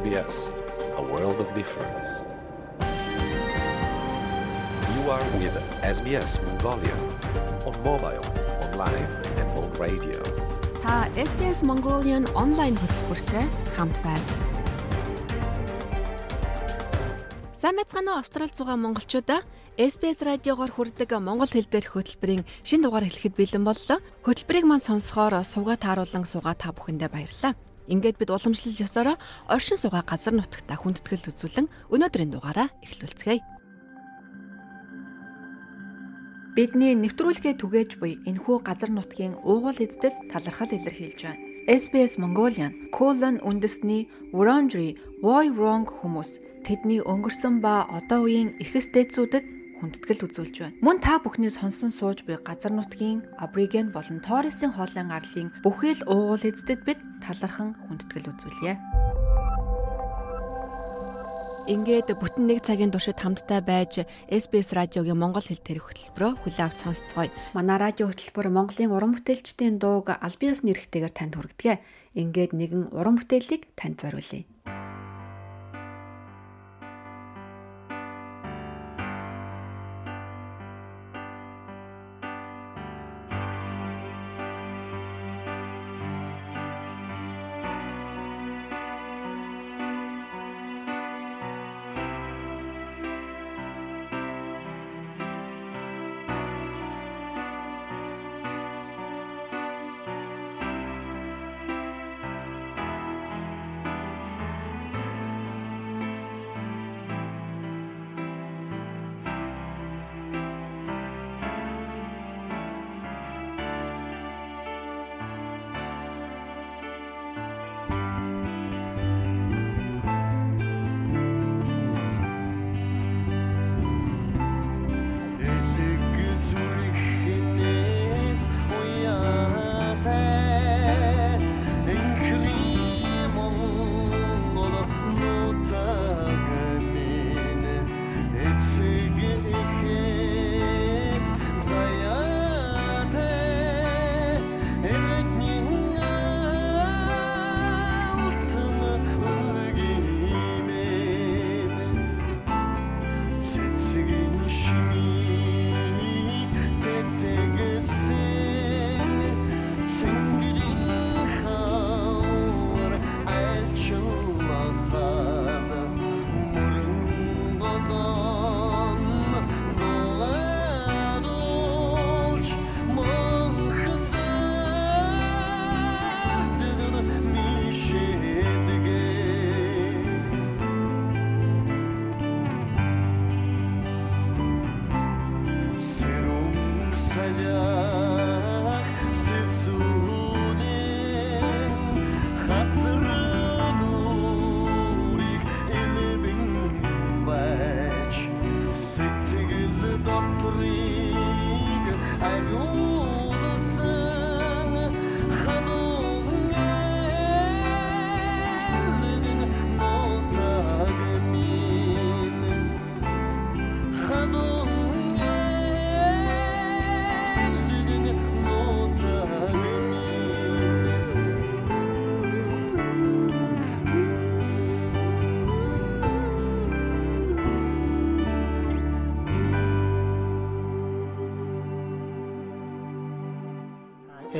SBS, a world of difference. You are with SBS Mongolia on mobile, online and on radio. Та SBS Mongolian онлайн хөтөлбөртэй хамт байна. Сайн мэцхан Австралид зугаа монголчуудаа SBS радиогоор хүрдэг монгол хэл дээрх хөтөлбөрийн шин дугаар эхлэхэд бэлэн боллоо. Хөтөлбөрийг мань сонсохоор сувга тааруулан суугаа та бүхэндээ баярлалаа. Ингээд бид уламжлал ёсороо оршин суугаа газар нутагта хүндэтгэл үзүүлэн өнөөдрийн дугаараа эхлүүлцгээе. Бидний нэвтрүүлгээ түгээж буй энэхүү газар нутгийн уугуул эздэд талархал илэрхийлж байна. SBS Mongolian colon үндэсний Wurundjeri Woi Wurrung хүмүүс тэдний өнгөрсөн ба одоо үеийн эхэс дээдсүүдэд хүндэтгэл үзүүлж байна. Мөн та бүхний сонсон сууж буй газар нутгийн Абриген болон Торресын хоолын арлын бүхэл уугуул эздэд бид талархан хүндэтгэл үзүүлье. Ингээд бүтэн нэг цагийн туршид хамтдаа байж SBS радиогийн монгол хэл тэрэг хөтөлбөрөөр хүлээ авч сонсцгоё. Манай радио хөтөлбөр Монголын уран бүтээлчдийн дууг аль биесны эрхтэйгээр танд хүргэдэг. Ингээд нэгэн уран бүтээлийг танд зориулъя.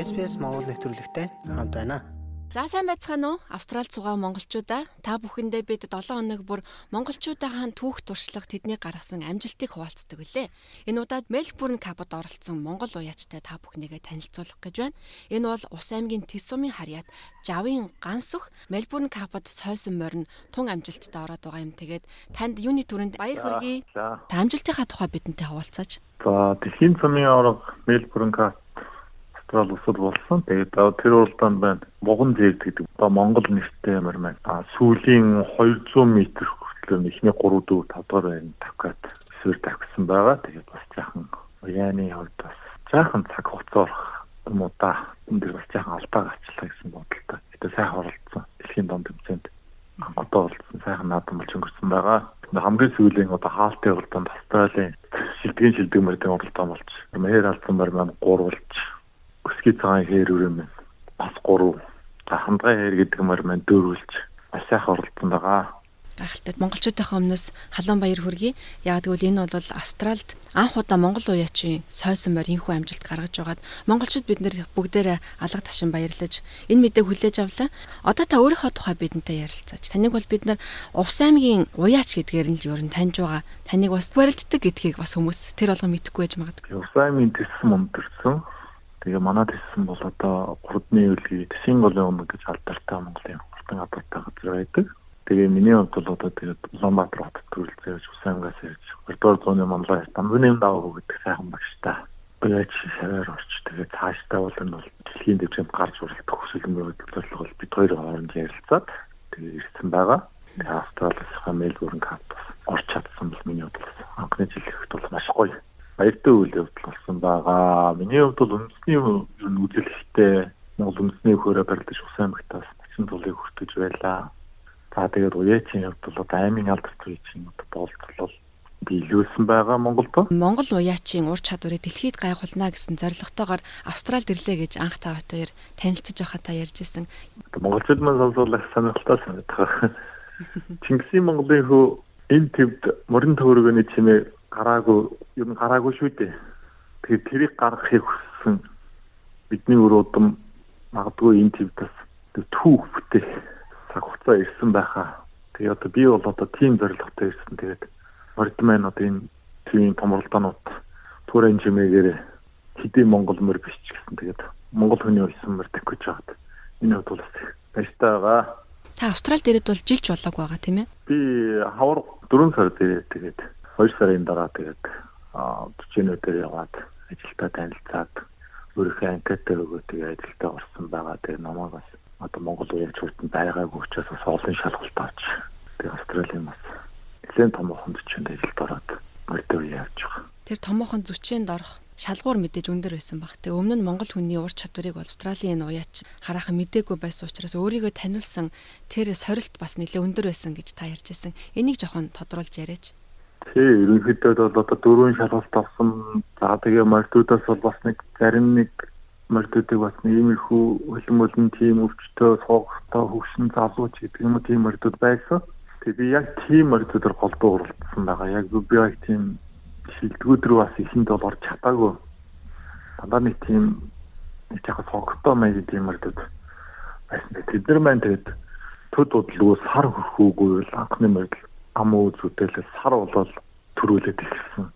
SPS Монгол нэвтрүүлэгтэй хамт байна. За сайн байцгаана уу? Австралид суугаа монголчуудаа та бүхэндээ бид 7 хоног бүр монголчуудаа түүх туршлага тэдний гаргасан амжилтыг хуваалцдаг үлээ. Энэ удаад Мельбурн капод оролцсон монгол уяачтай та бүхнийгээ танилцуулах гэж байна. Энэ бол Ус аймгийн Тэс сумын харьяат Жавын ганс өх Мельбурн капод сойсон морин тун амжилттай ороод байгаа юм. Тэгээд танд юуны түрэнд баяр хүргэе. Та амжилтынхаа тухай бидэнтэй хаваалцаач. За дэлхийн цомын орог Мельбурн кап Австрали улсад болсон. Тэгээд тэр уралдаанд байна. Буган зээгд гэдэг одоо Монгол нэртэй ямар маань. А сүүлийн 200 м хүртэл эхний 3 4 5 дахь байна тавкат эсвэл тавьсан байгаа. Тэгээд бас жаахан яаны хувьд бас жаахан цаг хугацаа орох юм уу та. Энд дэр бас жаахан алдаа гарчлаа гэсэн бодолтой. Гэтэ сайхан оролцсон. Дэлхийн донд тэмцээнд одоо оролцсон сайхан наадам болж өнгөрсөн байгаа. Хамгийн сүүлийн одоо хаалтын уралдаанд Австралийн шилдэгэн шилдэг мөрдийн уралдаан болж мээр алдсан мөр маань 3 болж өсгий цагаан хээр өрөө маань бас 3 за хандгай хээр гэдэг мөр маань дөрвөлж маш сайхан оролцсон байгаа гайхалтай. Монголчуудынхаа өмнөөс халуун баяр хүргэе. Яг тэгвэл энэ бол Австралид анх удаа монгол уяачийн сойсон морь инхүү амжилт гаргаж байгаад монголчууд бид нэр бүгдээрээ алга ташин баярлаж энэ мэдээг хүлээж авлаа. Одоо та өөрийнхөө тухай бидэнтэй ярилцаач. Таныг бол бид нар Увс аймгийн уяач гэдгээр нь л ер нь таньж байгаа. Таныг бас барилддаг гэдгийг бас хүмүүс тэр болгон мэдэхгүй байж магадгүй. Увс аймгийн тэссэн мөндөрсөн. Тэгээ манай тэссэн бол одоо 3-ны үлгий Тэсийн голын өмнө гэж алдартай Монголын хурдан гадартай газар байдаг. Тэгээ миний хувьд бол одоо тэгээд Улаанбаатар хотод төрөлцөө явж Усангаас ирж 20-р зууны Монголын Дамбын даав гэдэг сайхан багштай. Бияч шавар орч тэгээд цаашдаа бол энэ бол дэлхийн дэвшинд гарч уралдах хүсэл мөрөдөл зорилго бол бид хоёр хооронд ярилцаад тэгээд ирсэн байгаа. Тэгээд Австралиасаа Мельбурн кампус орч чадсан бол миний хувьд анхны жил ихэд бол маш гоё баяртай үйл явдал болсон байгаа. Миний хувьд бол үндэсний үзэлхтэй Монгол үндэсний хөрөө барилдаж усан аймагтаас 30 тулыг хүртэж байлаа. За тэгээд уяачийн хувьд бол аймын алдарт уяачийн боловсрол би илүүсэн байгаа Монголд. Монгол уяачийн ур чадварыг дэлхийд гайхуулна гэсэн зорилготойгоор Австралид ирлээ гэж анх та хоёр танилцж байхад та ярьж исэн. Монголчууд маань сонсуулах сонирхолтой санагдах. Чингисийн Монголын хөө энэ төвд морин төөргөний чимээ гараагүй ер нь гараагүй шүү дээ. Тэгээд тэрийг гаргахыг хүссэн бидний өрөөдөн магадгүй энэ төвдөөс түүх бүтээх цаг хугацаа ирсэн байхаа. Тэгээ одоо би бол одоо тийм зорилготой ирсэн. Тэгээд орд маань одоо энэ тийм том уралдаанууд туурын жимээгээр хэдийн Монгол мөр биш ч гэсэн тэгээд Монгол хүний улсын мөр төгөж байгаад энэ хувьд бол баяртай байгаа. Та Австралид ирээд бол жилч болоог байгаа тийм ээ? Би хавар 4 сар дээр тэгээд 2 сарын дараа тэгээд төчнүүдээр яваад ажилдаа танилцаад өөрийнхөө анкетаа өгөө тэгээд ажилдаа орсон байгаа. Тэгээд намайг бас одоо Монгол уялчууд нь байгаагүй учраас бас олон шалгалт авч тэгээ Австралийн бас нэлээд томоохон зүчэнд ажилд ороод мөрдөө явж байгаа. Тэр томоохон зүчэнд орох шалгуур мэдээж өндөр байсан баг. Тэгээ өмнө нь Монгол хүний ур чадварыг Австралийн уяач хараахан мэдээгүй байсан учраас өөрийгөө таниулсан тэр сорилт бас нэлээд өндөр байсан гэж та ярьж байсан. Энийг жоохон тодруулж яриач. Тий, ерөнхийдөө бол одоо дөрвөн шалгалт авсан. За тэгээ мордуудаас бол бас нэг зарим нэг мордуудыг бас иймэрхүү хөлмөлн тийм өвчтөө суугахтай хөвшин залууч гэдэг юм уу тийм мордууд байсан. Тэгээ би яг тийм мордуудаар голдуу уралдсан байгаа. Яг би яг тийм шилдэгүүд рүү бас ихэнд бол орж чадаагүй. Дандаа нэг тийм нэг яг согтой маяг тийм мордууд байсан. Тэд нар маань тэгээд төд бодлоо сар хөрхөөгүй анхны мордол ам үзүүдэл сар болол төрүүлээд ирсэн.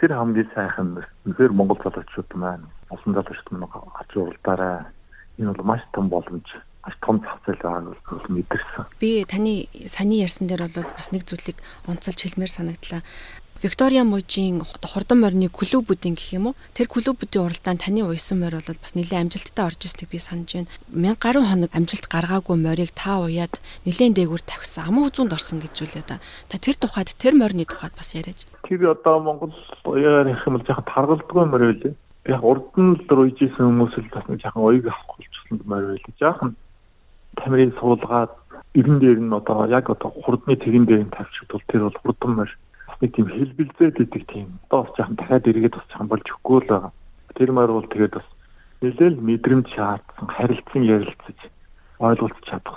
Тэр хамгийн сайхан үнэхээр Монгол залуучууд маань олон залуучууд маань гарч уралдаарай. Энэ бол маш том боломж маш том зах зээл байгааг бол мэдэрсэн. Би таны саний ярьсан дээр бол бас нэг зүйлийг онцолж хэлмээр санагдлаа. Виктория мужийн хурдан морины клубүүдийн гэх юм уу тэр клубүүдийн уралдаанд таны уйсан морь бол бас нэлээд амжилттай орж ирснийг би санаж байна. 1000 гаруй хоног амжилт гаргаагүй морийг та уяад нэлээд дээгүүр тавьсан. Амуу зүүнд орсон гэж үлээ да. Та тэр тухайд тэр морины тухайд бас яриач. Тэр одоо Монгол уяар их юм бол жоохон таргалдгүй морь байлээ яг урд нь л рууйжсэн хүмүүс л бас жоохон оёг авах болчихсон маар байлаа. Жоохон тамирын суулгаад ирэн дээр нь одоо яг одоо хурдны тэгэн дээр нь тавьчих бол тэр бол хурдан маар нэг тийм хэлбэлзээд идэг тийм. Одоо бас жоохон дахиад эргээд бас жоохон болж өгөхгүй л байгаа. Тэр маар бол тэгээд бас нэлээл мэдрэмж шаардсан, харилцан ярилцаж ойлголт чадах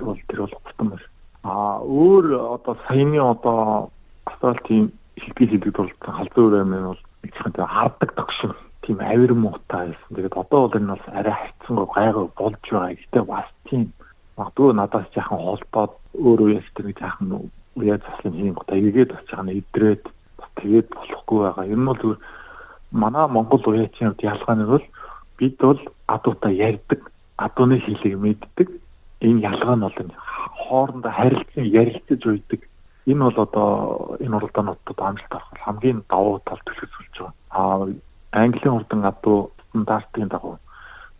бол тэр бол хурдан маар. Аа өөр одоо саяны одоо асфальтын хэлбэг хэлбэг дурлалсан халзуу аймын бол нэг жоохон хардаг тогшин тийм авир муутай байсан. Тэгээд одоо бол энэ бол арай хайцсангүй гайгүй болж байгаа. Гэтэ бас тийм магадгүй надаас яхан холбоод өөр үеэс тэр нэг яхан уяа заслын хийм гот аягээд бас жаахан идрээд тэгээд болохгүй байгаа. Энэ бол зүгээр манай Монгол уяачийн хувьд ялгаа нь бол бид бол адуутай ярьдаг, адууны хэлийг мэддэг. Энэ ялгаа нь бол хоорондоо харилцан ярилцаж үйдэг. Энэ бол одоо энэ уралдаануудад амжилт авах хамгийн давуу тал төлөвлөж байгаа. Аа Английн хурдан адуу стандартын дагуу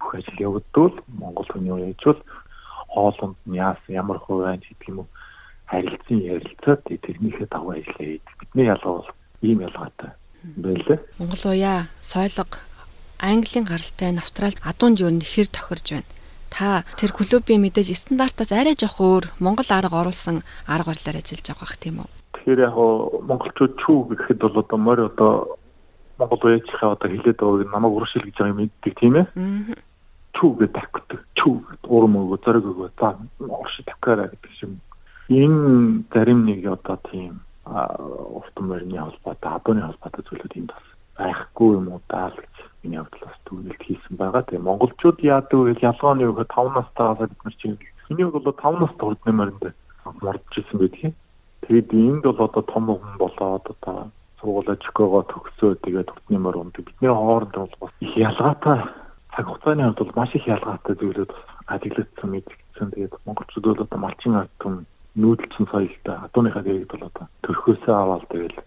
бүх ажил явагдвал Монгол хүний уяжвал хоолунд нь яасан ямар хувийн гэдэг юм уу харилцан ярилцаад тэрнийхээ дагуу ажиллая. Бидний ялгаа бол ийм ялгаатай байлээ. Монгол уяа, сойлого, Английн гаралтай нь Австралид адуун жирэн ихэр тохирж байна. Та тэр клубын мэдээж стандартаас арай жоох өөр Монгол арга оруулсан арга барилаар ажиллаж байгаа бах тийм үү? Тэгэхээр яг монголчууд чүү гэхэд бол одоо морь одоо Монгол уяачийнхаа одоо хилээд байгааг намайг урагшил гэж байгаа юм мэддэг тийм ээ. чүүгээ давхдаг. Чүү урам өгөө зориг өгөө за орш давхаараа гэдэг шиг. Энэ зарим нэг одоо тийм уртан морины холбоотой, адууны холбоотой зүйлүүд энд бас байхгүй юм уу даа л гэж миний хувьд бас түгэлт хийсэн байгаа. Тэгээ монголчууд яадаг вэ? Ялгаа нь юу гэхэд 5 настайгаас бид нар чинь миний бол 5 настай урд нэмэрэнд мордж исэн байдгийг. Тэгээд энд бол одоо том хүн болоод одоо сургуулаа жигоогоо төгсөө тэгээд урдны мөр ундаг. Бидний хооронд бол бас их ялгаатай цаг хугацааны хувьд бол маш их ялгаатай зүйлүүд ажиглагдсан мэдгдсэн. Тэгээд монголчууд бол одоо малчин ард түмэн нүүдэлчин соёлтой адууныхаа дэргэд бол одоо төрхөөсөө аваад тэгэл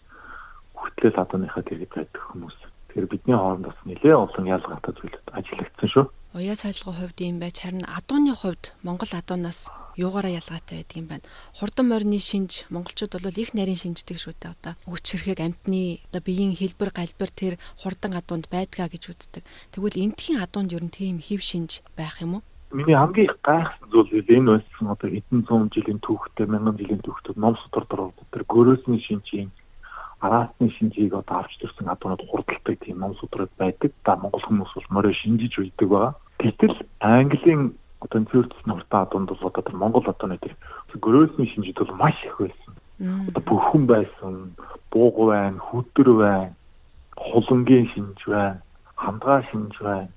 хүртлэл адууныхаа дэргэд байдаг хүмүүс. Тэгэхээр бидний хооронд бас нэлээд олон ялгаатай зүйлүүд ажиглагдсан шүү. Уяа соёлгын хувьд юм байж харин адууны хувьд Монгол адуунаас юугаараа ялгаатай байдаг юм байна. Хурдан морины шинж монголчууд бол их нарийн шинждэг шүү дээ одоо. Өгч хэрхэг амтны одоо биеийн хэлбэр галбир тэр хурдан адуунд байдгаа гэж үздэг. Тэгвэл энтхийн адуунд ер нь тийм хэв шинж байх юм уу? Миний хамгийн гайхсан зүйл энэ байсан одоо хэдэн зуун жилийн түүхтэй, мянган жилийн түүхтэй ном судар дор тэр гөрөөсний шинжийн араасны шинжийг одоо авч төрсэн адуунууд хурдалдаг тийм ном судрууд байдаг. Та монгол хүмүүс бол морой шинжиж үйдэг байгаа. Гэтэл Английн одоо зөрчсөн хурдан адуунд бол одоо тэр Монгол адууны тэр гөрөөсний шинжид бол маш их байсан. Одоо бүхэн байсан, бууг байна, хүдэр байна, хулангийн шинж байна, хамгаа шинж байна.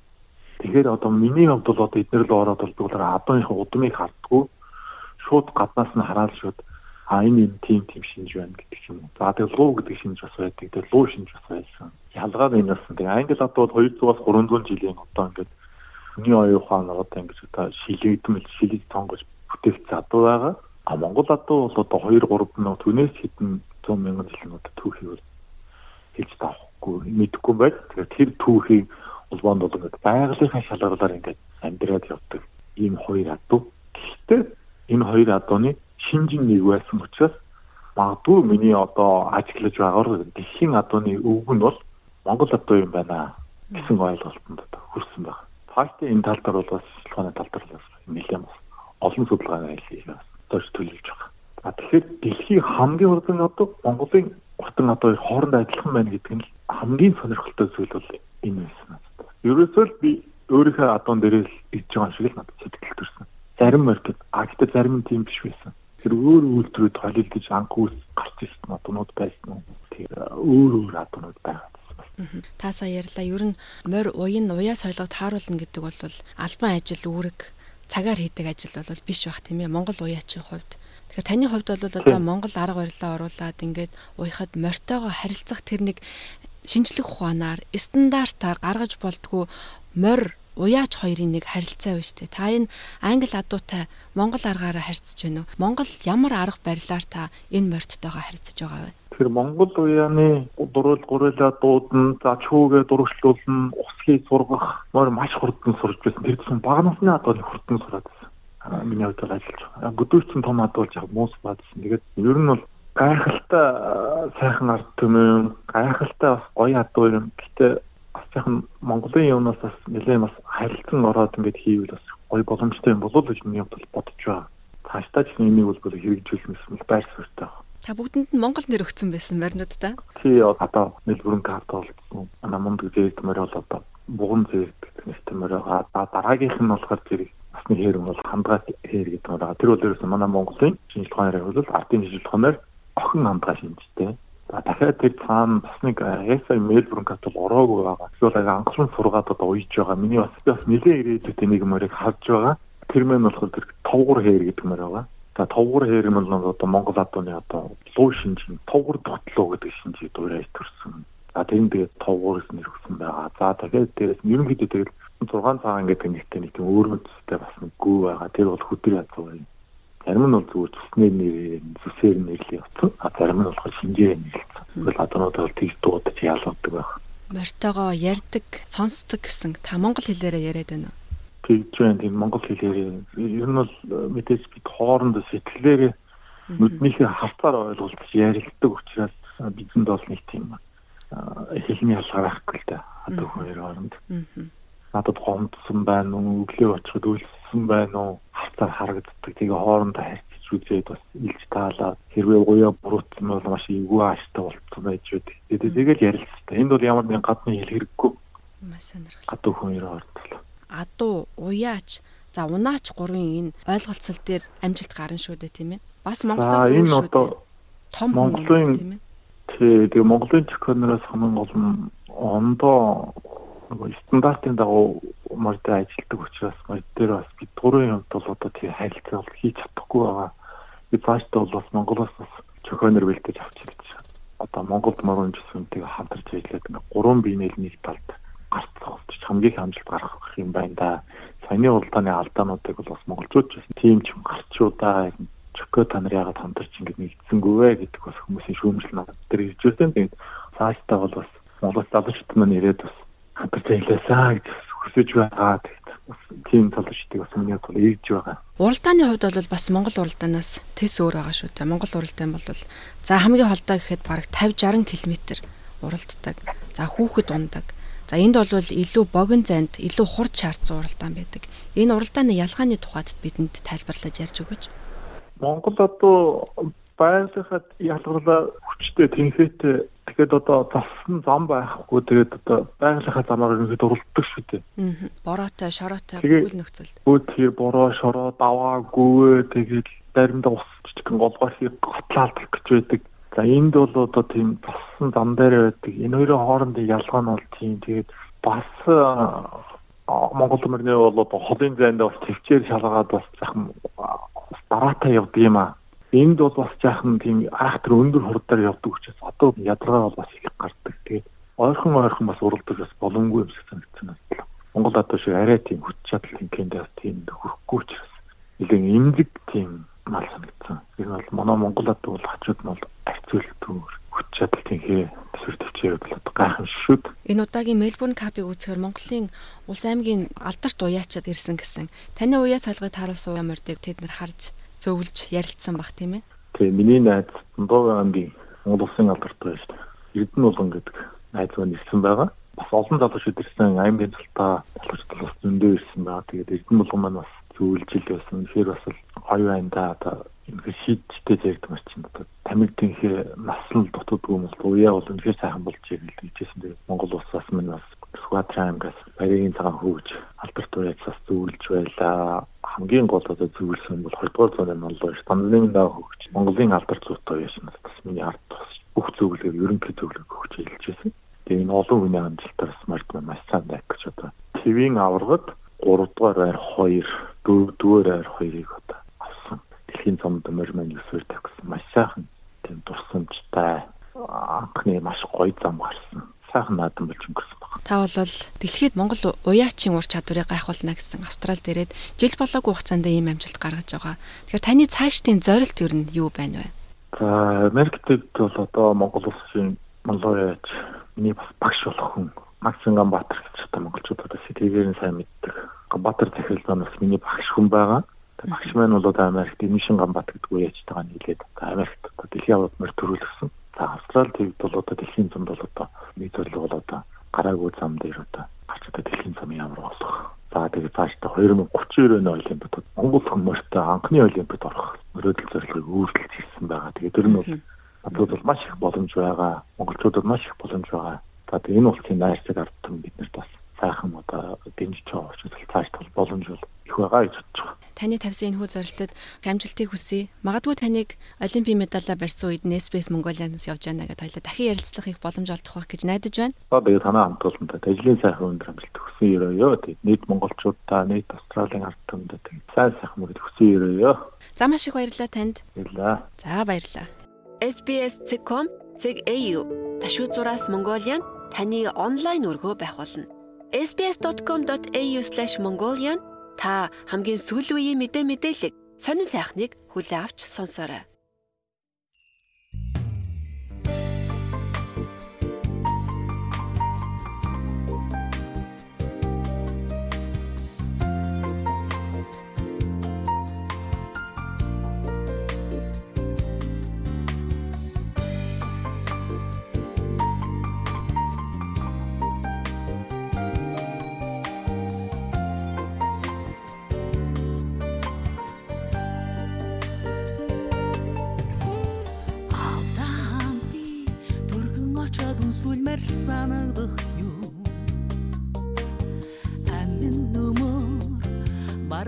Тэгэхээр одоо миний хувьд бол одоо эднэр л ороод болдог адууныхаа удмыг хардггүй шууд гаднаас нь хараад шууд а энэ юм тийм тийм шинж байна гэдэг юм. За тэгээ луу гэдэг шинж бас байдаг. Тэгээ луу шинж бас байсан. Ялгаа нь энэ болсон. Тэгээ англи адуу бол 200-аас 300 жилийн одоо ингээд хүний оюун ухаан одоо ингэж одоо шилэгдмэл шилэг тонгож бүтээлч адуу байгаа. А Монгол адуу бол одоо 2 3 нөө түүнээс хэдэн 100 мянган жилийн одоо түүхийг бол хэлж таахгүй мэдэхгүй байд. Тэгэхээр тэр түүхийг улбоонд бол ингээд байгалийнхаа шалгуулаар ингээд амьдраад явдаг ийм хоёр адуу. Гэхдээ энэ хоёр адууны шинжин нэг байсан учраас магадгүй миний одоо ажиглаж байгаагаар дэлхийн адууны өвг нь бол Монгол адуу юм байна гэсэн ойлголтод хүрсэн байна. Фактын энэ тал дээр бол бас шалгааны тал дээр бас нэлээд бас олон судалгааны ажил хийж доош төлөвлөж байгаа. А тэгэхээр дэлхийн хамгийн урдан одоо Монголын уртан одоо хооронд адилхан байна гэдэг нь хамгийн сонирхолтой зүйл бол энэ байсан. Ерөөсөө л би өөрийнхөө адуун дээрээ л иж байгаа шиг л надад сэтгэл төрсөн. Зарим маркет а гэхдээ зарим нь тийм биш байсан. Тэр өөр үйлдвэрүүд холилдож анх үс гарч ирсэн адуунууд байсан. Тэр өөр өөр адуунууд байгаа. Та сая ярьлаа. Ер нь морь уян уяа соёлгод тааруулна гэдэг бол албан ажил үүрэг цагаар хийдэг ажил бол биш бах тийм ээ. Монгол уяачийн хувьд. Тэгэхээр таны хувьд бол одоо Монгол арга барилаа оруулаад ингээд уяхад морьтойгоо харилцах тэр нэг шинжлэх ухаанаар стандартаар гаргаж болтгоо морь уяач хоёрын нэг харилцаа байна дээ. Та энэ англи адуутай монгол аргаараа харьцаж байна уу? Монгол ямар арга барилаар та энэ морьттойгоо харьцаж байгаа вэ? Тэгэхээр Монгол уяаны дурвал гурилаа дуудана, за чүүгээ дурвчлуулна, усхийг сургах мөр маш хурдан сурж байсан. Тэр чинь бага насны адуулыг хурдан сураад байсан. Миний хувьд бол ажиллаж байгаа. Бүдүүрчин том адуулж яг муус баадсан. Тэгээд ер нь бол гайхалтай сайхан ард түмэн, гайхалтай бас гоё адуу юм. Гэтэ бас сайхан Монголын юмнаас бас нэлээд бас харилцан ороод ингэж хийвэл бас гоё боломжтой юм болов уу гэж миний бодож байгаа. Тааштай ч нэг бол хэрэгжүүлсэн байр суурьтай байна. Та бүгдэнд нь Монгол нэр өгсөн байсан маринууд та. Тий одоо Мельбурн карт болсон. Намонд зэрэг мөр бол одоо буган зэрэг нэртэй мөр байгаа. Дараагийнх нь болохоор зэрэг насны хэрэг бол хамгаалт хэр гэдэг байгаа. Тэр бол ерөөсөн манай Монголын шинжилгээ ухаанаар бол ардын шинжилгээ ухаанаар охин хамгаа шинжтэй. За дахиад тэр цаана бас нэг ESA Мельбурн карт бол ороогүй байгаа. Тэгэхээр анхлан сургаад одоо уйж байгаа. Миний бас бас нэлээ ирээдүйд нэг мөрийг харж байгаа. Тэр мэн болохоор тэр товгор хээр гэдэг мөр байгаа. За товгор хэрэмэл нь одоо Монгол адууны одоо луу шинж товгор дутлуу гэдэг шинжийг дуурайж төрсөн. За тэр нь тэгээд товгороос нэрвсэн байгаа. За тэгээд дээрээс ерөнхийдөө тэгээд 6 цагаан гэдэг нэгтэй нэг тийм өөрөөстэй бас нэг гүү байгаа. Тэр бол хөдөр язуу юм. Зарим нь бол зүгээр зүснээр нэрээр зүсээр нэрлээ явцсан. А зарим нь болохоор шинжээр нэрлсэн. Тэгвэл адуунууд бол тийж дуудаж ялгадаг байх. Мортогоо ярьдаг, сонсдог гэсэн та монгол хэлээрээ яриад байна уу? тэгж байна тийм монгол хэлээр ер нь бол мэдээж бид хоорондоо сэтгэлээрээ нүднийхээ хавцаар ойлголцож ярилдаг учраас бидэнд бол нэг тийм хэлний ялгаа байхгүй л да одоо хоёр хооронд надад гомдсон байна уу? Өглөө очиход үлссэн байна уу? Хавцаар харагддаг. Тэгээ хоорондоо харьцаж үзээд бас илж таалаа хэрвээ уяа буруутсан бол маш эвгүй ааштай болцсон байж үү? Тэгээд тэгэл ярилцсан энд бол ямар нэгэн гадны хэл хэрэггүй маш сонирхолтой. Гадуу хүн хоёр хооронд адуу, уяач, за унаач гурвын энэ ойлголцол дээр амжилт гарна шүү дээ тийм ээ. Бас Монголоос энэ одоо том Монголын тийм ээ. Тэгээ Монголын технологионоос хамгийн гол нь ондоо нөгөө стандартын дагуу мордтой ажилладаг учраас морд дээр бас бид гурван юмд бол одоо тийм харилцаа бол хийж чадахгүй байгаа. Би цаашдаа бол бас Монголоос бас зохионор бэлдэж авч ирж одоо Монголд морон жисүнтэй хамтарч ажиллаад ингээ гурван биенэл нэг талд гарт цогцож хамгийн их амжилт гаргах юм байна да. Саяны уралдааны алдаануудыг бол бас монголчууд ч тийм ч гарчуудаа чөкө та нар яагаад хамтарч ингэ нэгдсэнгүү вэ гэдэг бас хүмүүсийн шүүмжил надад тэр ирж байсан. Тэгээд цаашдаа бол бас Монгол залуучууд маань ирээд бас хамтарч ажилласаа гэж хүсэж байгаа. Тийм залуучдыг бас миний бол ирж байгаа. Уралдааны хувьд бол бас Монгол уралдаанаас тэс өөр байгаа шүү дээ. Монгол уралдаан бол за хамгийн холдоо гэхэд бараг 50 60 км уралддаг. За хүүхэд ундаг. За энд бол илүү богино зайд илүү хурд шаардсан уралдаан байдаг. Энэ уралдааны ялгааны тухайд бидэнд тайлбарлаж ярьж өгөөч. Монгол одоо байгалийнхад ялгарлаа хүчтэй тэнхээтэй тэгэхээр одоо залсан зам байхгүй тэгээд одоо байгалийнхаа замаар ингээд уралддаг шүү дээ. Аа. Бороотой, шороотой бүхэл нөхцөл. Өө тэр бороо, шороо, даваа, гүвээ тэгээд заримдаа ус жижигхэн голгоор хийх готлаалдах гэж байдаг. За энд бол одоо тийм залсан зам дээр байдаг. Энэ хоёрын хоорондын ялгаа нь бол тийм тэгээд бас Монгол мөрний бол одоо холын зайд бас төвчээр шалгаад бас захам дараатаа явдаг юм аа. Энд бол бас жаахан тийм айхтар өндөр хурдаар явдаг учраас одоо ядаргаа бол бас их гардаг. Тэгээд ойрхон ойрхон бас уралдаг бас боломгүй юм шиг санагдсан байна. Монгол одоо шиг арай тийм хүч чадал хинкэнд бас тийм хөрөхгүй учраас нэлээд эмзэг тийм мал санагдсан. Энэ бол манай Монгол одоо бол хачууд нь бол арцуултгүй хүч чадал тэнхээ төсвөр төвчээр бол гайхамшигшүүд. Энэ удаагийн Мельбурн капыг үзэхээр Монголын улс аймгийн алдарт уяачаад ирсэн гэсэн. Таны уяац холгыг тааруулсан ямардыг тэд нар харж зөвлөж ярилцсан баг тийм ээ. Тэгээ миний найз Дундуугийн аймгийн Монгол улсын алдарт байж Эрдэнэ улан гэдэг найз ирсэн байгаа. Бас олон залуучууд ирсэн аймгийн цалтаа залуучууд бас зөндөө ирсэн байгаа. Тэгээд Эрдэнэ улан маань бас зөвлөжил байсан. Тэгэхээр бас гоё байна да одоо ингээ шийдтэй зэрэгдэг маш чинь одоо тамигтынхээ наслал дутагдгүй юм бол уяа бол үнэхээр сайхан болж ирэл гэжсэн. Тэгээд Монгол улсаас минь бас Сүхбаатарын аймгаас Баярын цагаан хөөж алдарт уяацаас зөвлөж байлаа. Хамгийн гол одоо зөвлөсөн бол 2 дугаар зууны Монголын стандарт даа хөгж Монголын алдарт зүйтэй яшнаас бас миний ард тус бүх зөвлөгөө ерөнхий зөвлөгөө өгч хэлж байсан. Тэгээд энэ олон хүний амжилтаар смарт маш сайн байх гэж одоо твийн аваргад 3 дугаар байр 2, 4 дугаар байр 2-ыг одоо авсан. Дэлхийн цомд морьмын өсвөр тавьсан маш сайхан тийм дурсамжтай анхны маш гоё зам гарсан. Сайхан наадам болж өнгөрсөн байна. Та бол дэлхийд Монгол уяачийн ур чадварыг гайхуулна гэсэн Австралид ирээд жил болоогүй хугацаанд ийм амжилт гаргаж байгаа. Тэгэхээр таны цаашдын зорилт юу нь юу байна вэ? За Америкт бол одоо Монгол улсын Монголояач миний бас багш болох хүн Максим Ганбаатар гэж одоо монголчууд одоо сэтгэлээр нь сайн мэддэг. Ганбаатар захирал бас миний багш хүн байгаа. Багш маань бол одоо Америкт Эмишин Ганбаатар гэдэг үеачтайгаа нийлээд Америкт одоо дэлхийн аваад мөр төрүүлсэн. За Австрали тэгд бол одоо дэлхийн замд бол одоо нэг зорилго бол одоо гараагүй зам дээр одоо гарч одоо дэлхийн замын ямар болох. За тэгээд цаашдаа 2039 оны Олимпиадад Монгол хүмүүстээ анхны Олимпиад орох мөрөөдөл зорилгыг өөрчилж ирсэн байгаа. Тэгээд тэр нь бол надад бол маш их боломж байгаа. Монголчуудад маш их боломж байгаа. За энэ улсын найрцаг ардтан биднэрт бас сайхан одоо дэмжиж байгаа учраас цааш тал боломж бол их байгаа гэж бодож байгаа. Таны тавьсан энэ хүү зорилтод амжилтыг хүсье. Магадгүй таныг олимпийн медалаа барьсан үед Nespace Mongolian-аас явж яана гэдээ хоёлаа дахин ярилцлах их боломж олдох байх гэж найдаж байна. Тэгээд танаа хамтуулалтад ажлын сайхан өндөр амжилт хүсье өрөөё. Тэгээд нийт монголчуудаа, нийт Австралийн ард түмдэд сайн сайхан мөрөд хүсье өрөөё. За маш их баярлалаа танд. Баярлалаа. За баярлалаа. SBS.com ZAU ташуу зураас Mongolian таны онлайн өргөө байх болно. sbs.com.au/mongolian та хамгийн сүүлийн үеийн мэдээ мэдээлэл сонин сайхныг хүлээн авч сонсоорой.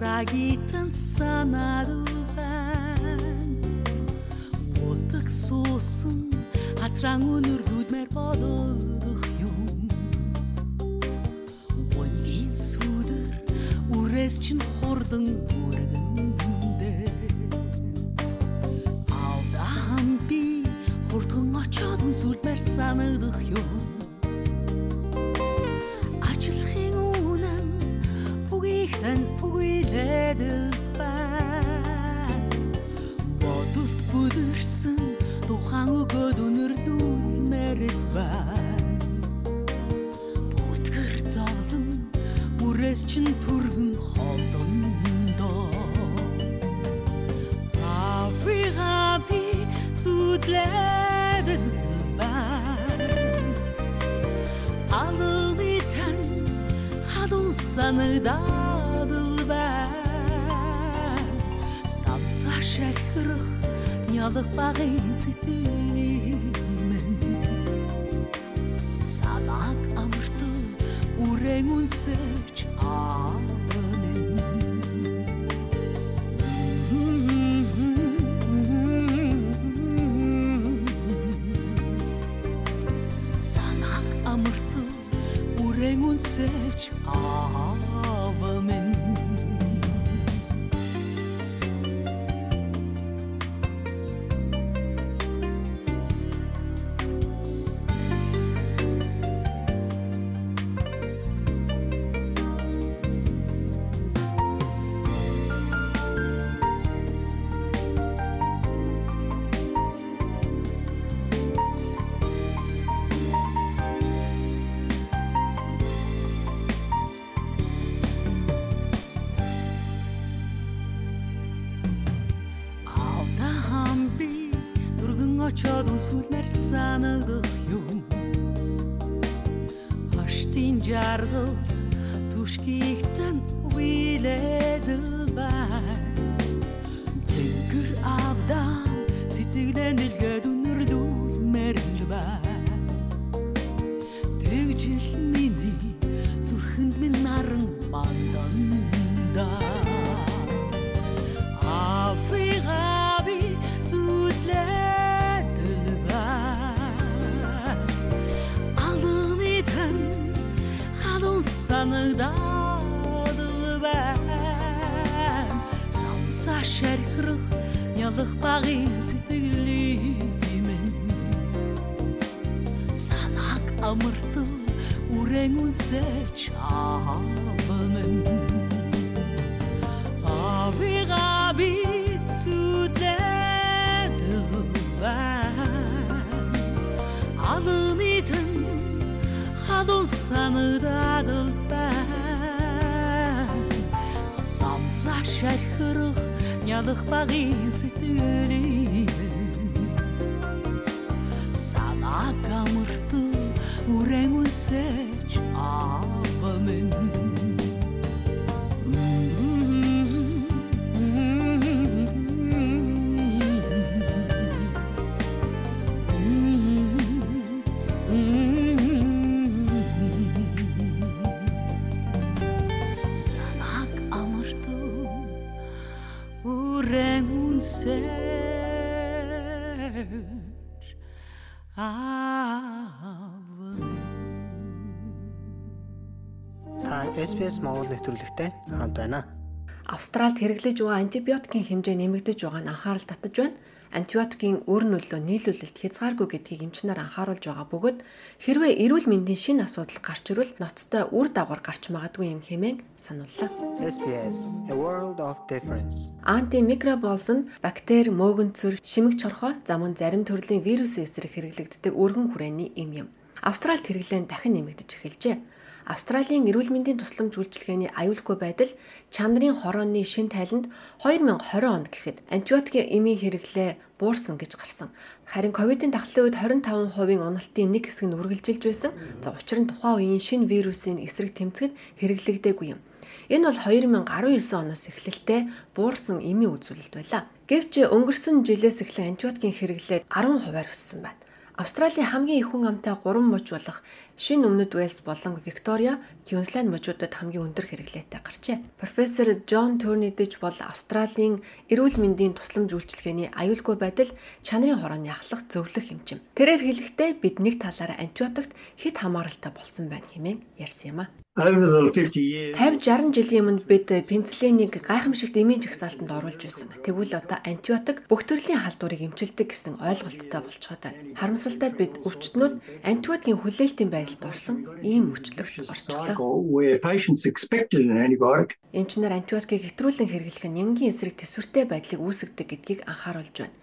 Дараагитан санаад утаг суусан хацраан өнөрлүүлмээр бодох юм. Гонгийн сүдэр үрээс чин хурдан үргэндэ Алдаа би хурдхан очоод үнсүүлмээр санагдах юм байна Бүтгэр зовлон бүрээс чин түргэн холондоо Африка би зүдлээд байна. Алны тань халуун санагдаад байна. Самсаа шахирах нялх багын сэтгэлимэн үрэн нялах багын сэтгэлимэн санааг амартал үрэн үнсэж авмэн авигаби зүдэдэл алны тэн халуун санагдадал бай самса шархрах нялах багын сэтгэлимэн санааг амартал үрэн SPS Монгол нэвтрүүлэгтэй хамт байна. Австралид хэрэглэж байгаа антибиотикийн хэмжээ нэмэгдэж байгааг нь анхаарал татаж байна. Антибиотикийн өр нөлөө нийлүүлэлт хязгааргүй гэдгийг эмчнэр анхааруулж байгаа бөгөөд хэрвээ эрүүл мэндийн шинэ асуудал гарч ирвэл ноцтой үр дагавар гарч магадгүй юм хэмээн санууллаа. SPS A World of Difference. Антимикроболс нь бактери, мөөгөнцөр, шимэг чорхой, замун зарим төрлийн вирусын эсрэг хэрэглэгддэг өргөн хүрээний эм юм. Австралид хэрэглэн дахин нэмэгдэж эхэлжээ. Австралийн эрүүл мэндийн тусламж үйлчилгээний аюулгүй байдал чанарын хорооны шин тайланд 2020 онд гэхэд антибиотикийн эмийн хэрэглээ буурсан гэж гарсан. Харин ковидын тахлын үед 25% уналтын нэг хэсэг нь үргэлжилж байсан. За учир нь тухайн үеийн шин вирусын эсрэг тэмцэхэд хэрэглэгдээгүй юм. Энэ бол 2019 оноос эхлэлтэй буурсан эмийн үзүүлэлт байлаа. Гэвч өнгөрсөн жилээс эхлэн антибиотикийн хэрэглээ 10%-аар өссөн байна. Австралийн хамгийн их хүн амтай 3 муж болох Шинэ Өмнөд Уэльс болон Виктория, Квинсленд мужуудад хамгийн өндөр хэрэглээтэй гарчээ. Профессор Джон Турнидж бол Австралийн эрүүл мэндийн тусламж үйлчилгээний аюулгүй байдал, чанарын хорооны ахлах зөвлөх хэмжим. Тэрээр хэлэхдээ бид нэг талаараа антибиотикт хэд хамааралтай болсон байна хэмээн ярьсан юм а. Over the 50 years 50 60 жилийн өмнө бид пенициллинийг гайхамшигт эмийн жагсаалтанд оруулж байсан. Тэгвэл одоо антибиотик бүх төрлийн халдварыг эмчилдэг гэсэн ойлголттой болчиход байна. Харамсалтай бид өвчтнүүд антибиотикийн хүлээлтийн байдалд орсон ийм мөчлөгт antibiotic Эмчнэр антибиотикийг хэтрүүлэн хэрэглэх нь нянгийн эсрэг төсвөртэй байдлыг үүсгэдэг гэдгийг анхааруулж байна.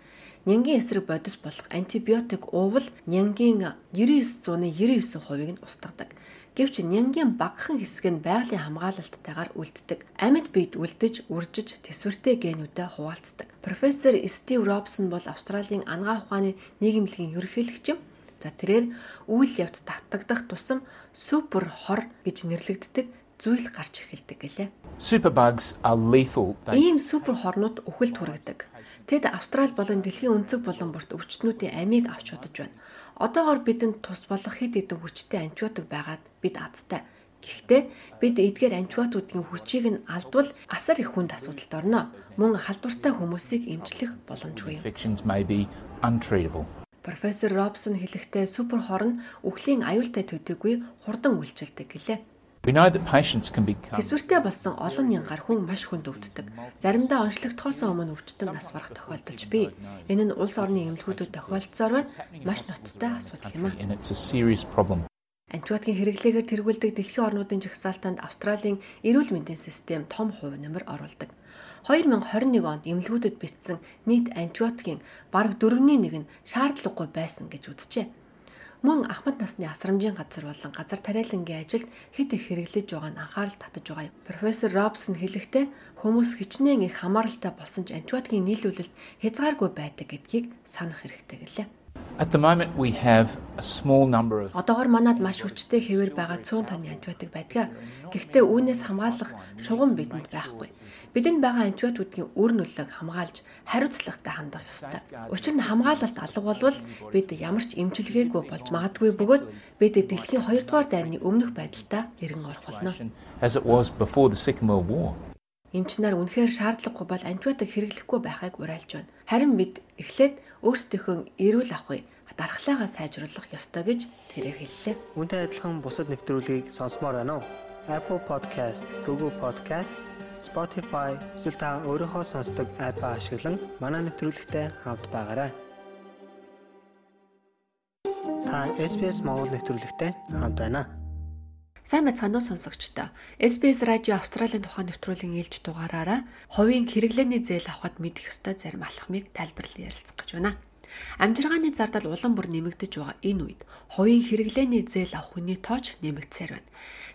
Нянгийн эсрэг бодис болох антибиотик уувал нянгийн 99.99%-ийг нь устгадаг. Гэвч нянгийн багахан хэсэг нь байгалийн хамгаалалттайгаар үлддэг. Амьд бид үлдэж, үржиж, тэсвэртэй генүүдэд хуваалцдаг. Профессор Стив Робсон бол Австралийн анагаах ухааны нийгэмлэгийн ерөнхийлөгч юм. За тэрээр үйл явц татагдах тусам супер хор гэж нэрлэгддэг зүйл гарч эхэлдэг гэлээ. Superbugs are lethal. Ийм супер хорнууд үхэлд хүргэдэг. Тэд Австрали болон дэлхийн өнцөг болон борт өвчтнүүдийн амийг авч удаж байна. Одоогоор бидэнд тус болох хэд хэдэн хүчтэй антибиотик байгаад бид азтай. Гэхдээ бид эдгээр антибиотикуудын хүчийг нь алдвал асар их хүнд асуудалд орно. Мөн халдвартай хүмүүсийг эмчлэх боломжгүй. Профессор Робсон хэлэхдээ супер хор нь үхлийн аюултай төдийгүй хурдан үйлчилдэг гэлээ. Тэсвэртэй болсон олон нянгаар хүн маш хүнд өвддөг. Заримдаа онцлогдохоос өмнө өвчтөнд нас барах тохиолдолж бий. Энэ нь улс орны эмнэлгүүдэд тохиолдсоор байна. Маш ноцтой асуудал юм а. and it's a serious problem. Антибиотикийн хэрэглээгээр тэргүүлдэг дэлхийн орнуудын жагсаалтанд Австралийн эрүүл мэндийн систем том хувь нэмэр оруулдаг. 2021 онд эмнэлгүүдэд бичсэн нийт антибиотикийн бараг 4-ний 1 нь шаардлагагүй байсан гэж үзжээ. Мөн ахмад насны асрамжийн газар болон газар тариалангийн ажилд хэд их хэрэглэж байгаа нь анхаарал татаж байгаа юм. Профессор Робсон хэлэхдээ хүмүүс хичнээн их хамааралтай болсон ч антибиотикийн нийлүүлэлт хязгааргүй байдаг гэдгийг санах хэрэгтэй гэлээ. At the moment, we have a small number of Одоогор манад маш хүчтэй хэвээр байгаа 100 тонны антибиотик байдаг. Гэхдээ үүнээс хамгаалах шугам бидэнд байхгүй. Бидэнд байгаа антибиотикуудын үр нөлөөг хамгаалж хариуцлагатай хандах ёстой. Учир нь хамгаалалт алга болвол бид ямар ч эмчилгээгүй болж магадгүй бөгөөд бид дэлхийн 2 дугаар дайны өмнөх байдалтай эргэн орох болно. Эмч нар үнэхээр шаардлагагүй бол антибиотик хэрэглэхгүй байхыг уриалж байна. Харин бид эхлээд өөрсдийнхөө эрүүл авахыг дархлаагаа сайжруулах ёстой гэж тэрээр хэллээ. Үүнтэй адилхан бусад нэвтрүүлгийг сонсомоор байна уу? Apple Podcast, Google Podcast, Spotify эсвэл та өөрийнхөө сонсдог апп ашиглан манай нэвтрүүлэгтэй хавд байгаарай. Та SPS Монгол нэвтрүүлэгтэй хамт байна. Сайн байцгаана уу сонсогчдоо. SBS радио Австралийн тухайн нэвтрүүлгийн ээлж дугаараараа хувийн хэрэглээний зээл авахд мэдэх ёстой зарим алхмыг тайлбарлан ярилцах гэж байна. Амжиргааны зардал улам бүр нэмэгдэж байгаа энэ үед хувийн хэрэглээний зээл авах хүний тооч нэмэгдсээр байна.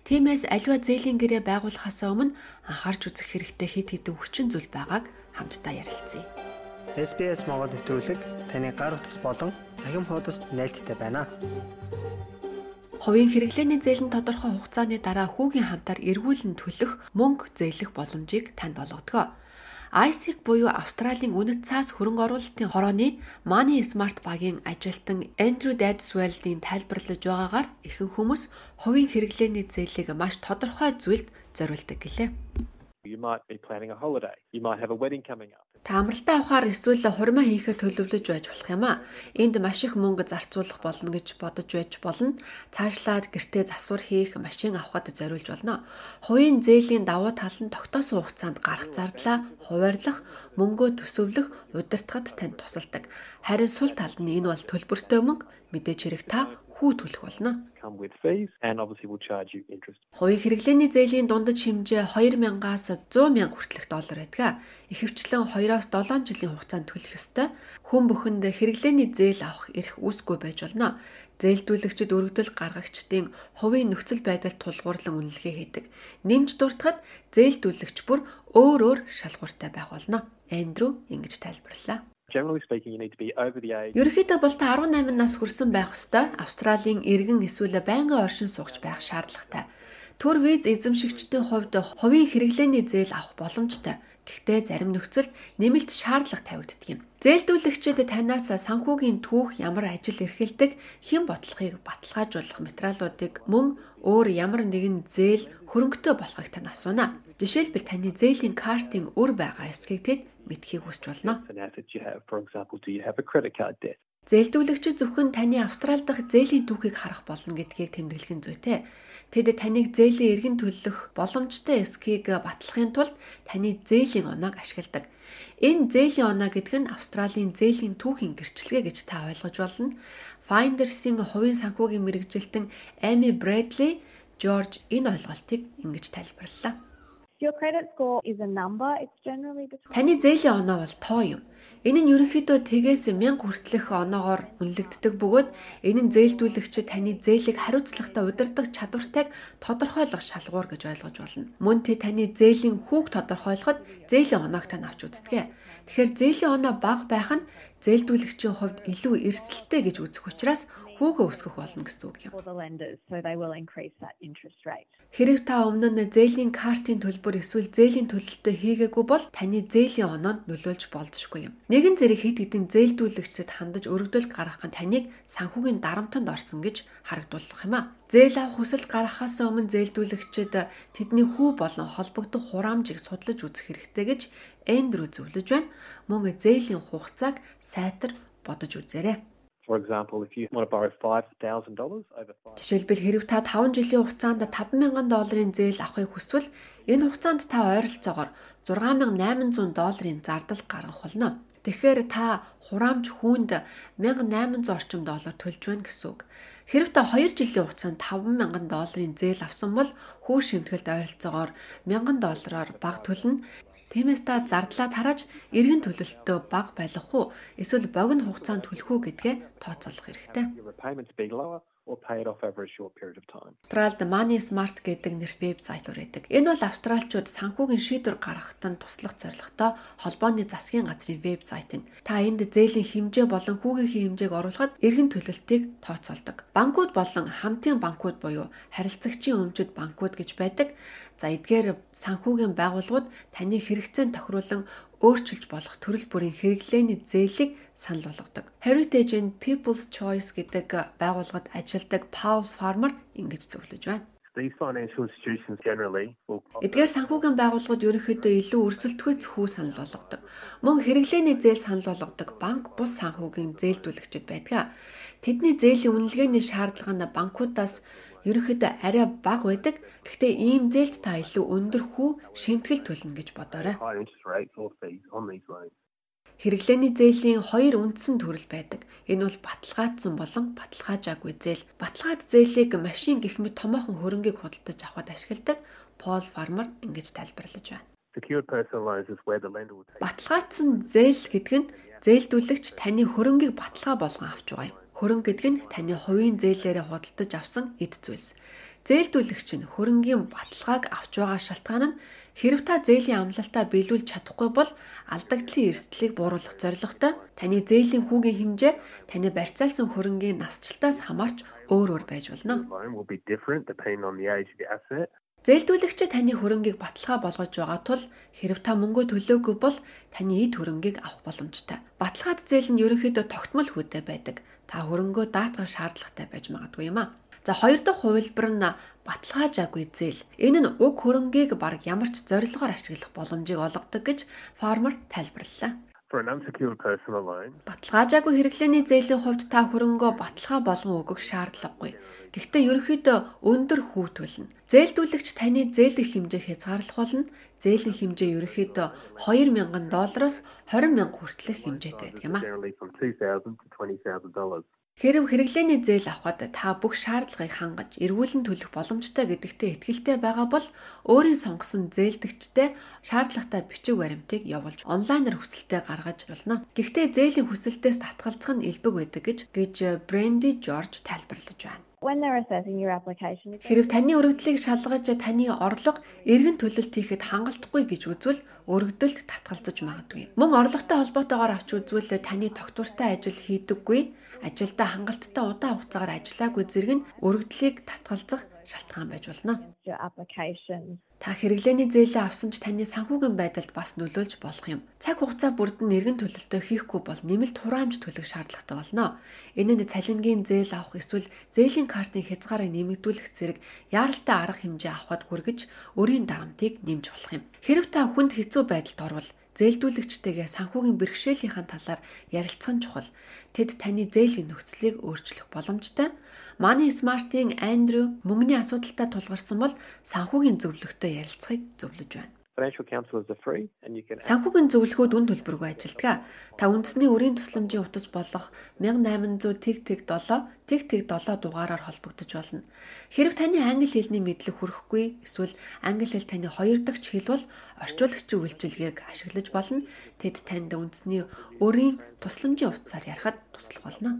Тиймээс аливаа зээлийн гэрээ байгуулахаас өмнө анхаарч үзэх хэрэгтэй хэд хэдэн хүчин зүйл байгааг хамтдаа ярилцъя. SPS Монгол нэвтрүүлэг таны гар утас болон цахим хуудасд нийлдэхтэй байна. Хувийн хэрэглээний зээл нь тодорхой хугацааны дараа хүүгийн хамтаар эргүүлэн төлөх мөнгө зээлэх боломжийг танд олгодог. ISIC буюу Австралийн үнэт цаас хөрөнгө оруулалтын хорооны Money Smart багийн ажилтан Эндрю Dadswell-ийн тайлбарлаж байгаагаар ихэнх хүмүүс хувийн хэрэглээний зээлийг маш тодорхой зүйлд зориулдаг гэлээ. You might be planning a holiday. You might have a wedding coming up. Та амралтаа авахаар эсвэл хурмаа хийхээр төлөвлөж байж болох юм а. Энд маш их мөнгө зарцуулах болно гэж бодож байж болно. Цаашлаад гэртээ засвар хийх, машин авахад зориулж болно. Хувийн зээлийн давуу тал нь тогтоосон хугацаанд гарах зардлаа хуваарлах, мөнгөө төсөвлөх, удирдахад танд тусалдаг. Харин сул тал нь энэ бол төлбөртэй мөнгө мэдээж хэрэг та хүү төлөх болно. Хувийн хэрэглээний зээлийн дундаж хэмжээ 2000-аас 100 мянга хүртэлх доллар байдаг. Ихэвчлэн 2-оос 7 жилийн хугацаанд төлөх ёстой. Хүн бүхэнд хэрэглээний зээл авах эрх үүсгүй байж болно. Зээлдүүлэгчид өргөдөл гаргагчдын хувийн нөхцөл байдалд тулгуурлан үнэлгээ хийдэг. Нэмж дуртахад зээлдүүлэгч бүр өөр өөр шалгууртай байх болно. Эндрю ингэж тайлбарллаа. Generally speaking, you need to be over the age. Ерөнхийдөө бол та 18 нас хүрсэн байх ёстой. Австралийн иргэн эсвэл байнгын оршин суугч байх шаардлагатай. Төр виз эзэмшигчдийн хувьд хувийн хэрэглээний зээл авах боломжтой. Гэхдээ зарим нөхцөлд нэмэлт шаардлага тавигддаг юм. Зээлдүүлэгчид танаас санхүүгийн түүх ямар ажил эрхэлдэг, хэн бодлогыг баталгаажуулах материалуудыг мөн өөр ямар нэгэн зээл хөрөнгөтэй болохыг тань асууна. Жишээлбэл таны зээлийн картын өр байгаа эсхийг тэд мэдхийг хүсч болно. Зээлдүүлэгчид зөвхөн таны Австрал дахь зээлийн түүхийг харах болно гэдгийг тэмдэглэх нь зүйтэй. Тэд таныг зээлийн эргэн төлөх боломжтой эсхийг батлахын тулд таны зээлийн оноог ашигладаг. Энэ зээлийн оноо гэдэг нь Австралийн зээлийн түүхийн гэрчлэгээ гэж та ойлгож болно. Finder's-ийн хувийн санхүүгийн мэрэгжилтэн Amy Bradley George энэ ойлголтыг ингэж тайлбарллаа. Таны зээлийн оноо бол тоо юм. Энэ нь ерөнхийдөө тэгээс 1000 хүртэлх оноогоор үнэлэгддэг бөгөөд энэ нь зээлдүүлэгчид таны зээлийг хариуцлагатай удирдах чадвартайг тодорхойлох шалгуур гэж ойлгож болно. Мөн тэ таны зээлийн хүүг тодорхойлоход зээлийн оноог тань авч үздэг. Тэгэхээр зээлийн оноо бага байх нь зээлдүүлэгчийн хувьд илүү эрсдэлтэй гэж үзэх учраас хүүгээ өсгөх болно гэсэн үг юм. Хэрэг та өмнө нь зээлийн картын төлбөр эсвэл зээлийн төлөлтөө хийгээгүй бол таны зээлийн оноонд нөлөөлж болзошгүй юм. Нэгэн зэрэг хэд хэдэн зээлдүүлэгчдэд хандаж өргөдөл гаргах нь таныг санхүүгийн дарамтанд орсон гэж харагдуулах юм а. Зээл авах хүсэл гаргахаас өмнө зээлдүүлэгчид тэдний хүү болон холбогдох хураамжийг судлаж үзэх хэрэгтэй гэж Эндрю зөвлөж байна. Мөн зээлийн хугацааг сайтар бодож үзээрэй. For example, if you want to borrow $5,000 over five Жишээлбэл хэрв та 5 жилийн хугацаанд 5000 долларын зээл авахыг хүсвэл энэ хугацаанд та ойролцоогоор 6800 долларын зардал гаргах болно. Тэгэхээр та хураамж хүүнд 1800 орчим доллар төлж байна гэсэн үг. Хэрв та 2 жилийн хугацаанд 5000 долларын зээл авсан бол хүү шимтгэлд ойролцоогоор 1000 доллараар баг төлнө. Тиймээс та зардлаа тарааж эргэн төлөлтөө баг байлгах уу эсвэл богино хугацаанд төлөх үү гэдгээ тооцоолох хэрэгтэй. Or pay it off over a short period of time. Австралид Money Smart гэдэг нэртэй вебсайтууд байдаг. Энэ бол австралчууд санхүүгийн шийдвэр гаргахад нь туслах зорилготой холбооны засгийн газрын вебсайт нь. Та энд зээлийн хэмжээ болон хүүгийнхээ хэмжээг оруулахад эргэн төлөлтийг тооцоолдог. Банкуд болон хамтын банкуд буюу харилцагчийн өмчөд банкуд гэж байдаг. За эдгээр санхүүгийн байгууллагууд таны хэрэгцээнд тохируулан өөрчилж болох төрөл бүрийн хэрэглээний зээлийг санал болгодог. Heritage and People's Choice гэдэг байгууллагад ажилладаг Paul Farmer ингэж зөвлөж байна. Эдгээр санхүүгийн байгууллагууд ерөнхийдөө илүү өрсөлдөхүйц хүү санал болгодог. Мөн хэрэглээний зээл санал болгодог банк бус санхүүгийн зээлдүүлэгчид байдаг. Тэдний зээлийн үнэлгээний шаардлага нь банкудаас ерөнхийдөө арай бага байдаг. Гэхдээ ийм зээлд та илүү өндөр хүү шимтгэл төлнө гэж бодоорой. Хэрэглээний зээлийн хоёр үндсэн төрөл байдаг. Энэ бол баталгаажсан болон баталгаажаагүй зээл. Баталгаад зээлийг машин гэх мэт томоохон хөрөнгийг худалдаж авахд ашигладаг. Пол Фармер ингэж тайлбарлаж байна. Баталгаажсан зээл гэдэг нь зээлдүүлэгч таны хөрөнгийг баталгаа болгон авч байгаа юм. Хөрөнгө гэдэг нь таны хувийн зээлээрээ худалдаж авсан эд зүйлс. Зээлдүүлэгч нь хөрөнгийн баталгааг авч байгаа шалтгаан нь хэрв та зээлийн амлалтаа биелүүлж чадахгүй бол алдагдлын эрсдлийг бууруулах зорилготой таны зээлийн хүүгийн хэмжээ таны барьцаалсан хөрөнгийн насжилтаас хамаарч өөр өөр байж болно. Зээлдүүлэгч таны хөрөнгийг баталгаа болгож байгаа тул хэрв та мөнгө төлөөгүй бол таны эд хөрөнгийг авах боломжтой. Баталгаад зээл нь ерөнхийдөө тогтмол хүдэ байдаг. Та хөрөнгөө даатгах шаардлагатай байж магадгүй юм а. За хоёр дахь хувилбар нь баталгаажаагүй зээл. Энэ нь уг хөрөнгийг баг ямар ч зорилгоор ашиглах боломжийг олгодог гэж фармер тайлбарллаа. Баталгаажаагүй хэрэглээний зээлийн хувьд та хөрөнгөө баталгаа болгон өгөх шаардлагагүй. Гэхдээ ерөнхийдөө өндөр хүү төлнө. Зээлдүүлэгч таны зээлэх хэмжээ хязгаарлах болно. Зээлийн хэмжээ ерөнхийдөө 2000 доллароос 20000 хүртэлх хэмжээтэй байдаг юм а. Generally from $2,000 to $20,000. Хэрв хэрэглээний зээл авахд та бүх шаардлагыг хангаж эргүүлэн төлөх боломжтой гэдэгтээ итгэлтэй байгаа бол өөрийн сонгосон зээлдэгчтэй шаардлагатай бичиг баримтыг явуулж онлайнаар хүсэлтээ гаргаж болно. Гэхдээ зээлийн хүсэлтээс татгалзах нь элбэг байдаг гэж гэж Бренди Жорж тайлбарлаж байна. Хэрв таны өргөдлийг шалгаж таны орлого эргэн төлөлт хийхэд хангалтгүй гэж үзвэл өргөдөлд татгалзаж магадгүй. Мөн орлоготой холбоотойгоор авч үзвэл таны тогтвортой ажил хийдэггүй, ажилдаа хангалттай удаан хугацаагаар ажиллаагүй зэрэг нь өргөдлийг татгалзах шалтгаан байж болно. Та хэрэглээний зээлээ авсан ч таны санхүүгийн байдалд бас нөлөөлж болох юм. Цаг хугацаа бүрдэн нэргэн төлөлтөө хийхгүй бол нэмэлт хураамж төлөх шаардлагатай болно. Энэ нь цалингийн зээл авах эсвэл зээлийн картын хязгаарыг нэмэгдүүлэх зэрэг яаралтай арга хэмжээ авахд хүргэж өрийн дарамтыг нэмж болох юм. Хэрв та хүнд хэцүү байдалд орвол зээлдүүлэгчтэйгээ санхүүгийн бэрхшээлийнхаа талаар ярилцах нь чухал. Тэд таны зээлийн нөхцөлийг өөрчлөх боломжтой. Money Smart-ийн Андрю мөнгөний асуудалтай тулгарсан бол санхүүгийн зөвлөгтэй ярилцахыг зөвлөж байна. Санхүүгийн зөвлөхүүд үн төлбөргүй ажилтгаа. Та үндэсний өрийн тусламжийн утас болох 1800 тэг тэг 7 тэг тэг 7 дугаараар холбогдож болно. Хэрв таны англи хэлний мэдлэг хүрэхгүй эсвэл англи хэл таны хоёр дахь хэл бол орчуулагчийн үйлчилгээг ашиглаж болно. Тэд танд үндэсний өрийн тусламжийн утсаар ярихад туслах болно.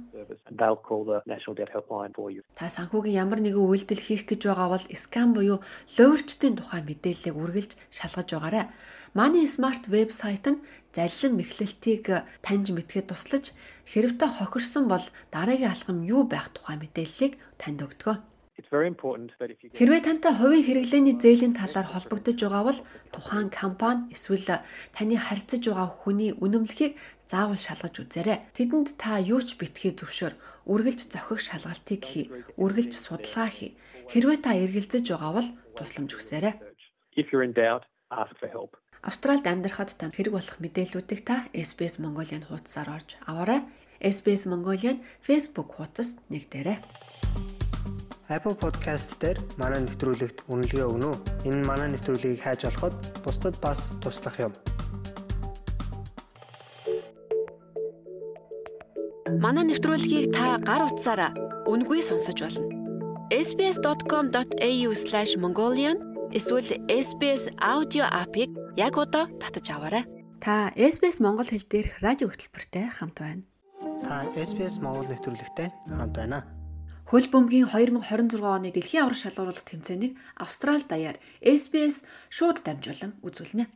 Та санхүүгийн ямар нэгэн үйлдэл хийх гэж байгаа бол скам буюу луурчдын тухай мэдээллийг үргэлж шалгаж байгаарай. Money Smart вебсайт нь заллин мэхлэлтийг таньж мэдхэд туслаж хэрв та хохирсон бол дараагийн алхам юу байх тухай мэдээллийг танд өгдөг. Хэрвээ тантай хувийн хэрэглээний зээлийн талаар холбогдож байгаа бол тухайн компани эсвэл таны харьцаж байгаа хүний үнэмлэхийг заавал шалгаж үзээрэй. Тэдэнд та юу ч битгий зөвшөөр, үргэлж зохих шалгалтыг хий, үргэлж судалгаа хий. Хэрвээ та эргэлзэж байгаа бол тусламж хүсээрэй. if you're in doubt, ask for help. Австралид амьдрахад танд хэрэг болох мэдээллүүдийг та SBS Mongolian хуудасаар орж аваарай. SBS Mongolian Facebook хуудасд нэгдээрэй. Apple Podcast дээр манай нэвтрүүлэгт үнэлгээ өгнө үү? Энэ манай нэвтрүүлгийг хайж олоход бусдад бас туслах юм. Манай нэвтрүүлгийг та гар утсаараа үнгүй сонсож болно. sbs.com.au/mongolian эсвэл SBS аудио апыг яг одоо татаж аваарай. Та SBS Монгол хэл дээрх радио хөтөлбөртэй хамт байна. Та SBS Монгол нэвтрүүлэгтэй хамт байна. Хөл бөмбөгийн 2026 оны дэлхийн аврах шалгуурлах тэмцээнийг Австрали даяар SBS шууд дамжуулан үзүүлнэ.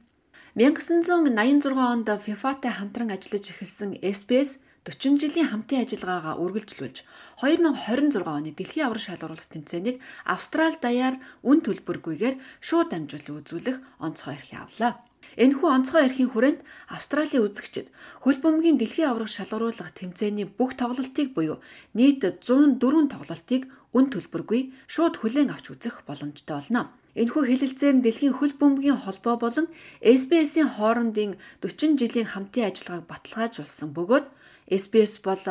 1986 онд FIFA-тай хамтран ажиллаж эхэлсэн SBS 40 жилийн хамтын ажиллагаагаа үргэлжлүүлж 2026 оны дэлхийн аврах шалгуурлах тэмцээнийг Австрали даяар үн төлбөргүйгээр шууд дамжуулан үзүүлэх онцгой эрх явлаа. Энэхүү онцгой эрхийн хүрээнд Австралийн үзэгчид хөл бөмбөгийн дэлхийн аврах шалгаруулах тэмцээний бүх тоглолтыг буюу нийт 104 тоглолтыг үн төлбөргүй шууд хүлээн авч үзэх боломжтой болно. Энэхүү хэлэлцээр нь дэлхийн хөл бөмбөгийн холбоо болон SBS-ийн хоорондын 40 жилийн хамтын ажиллагааг баталгаажуулсан бөгөөд SBS бол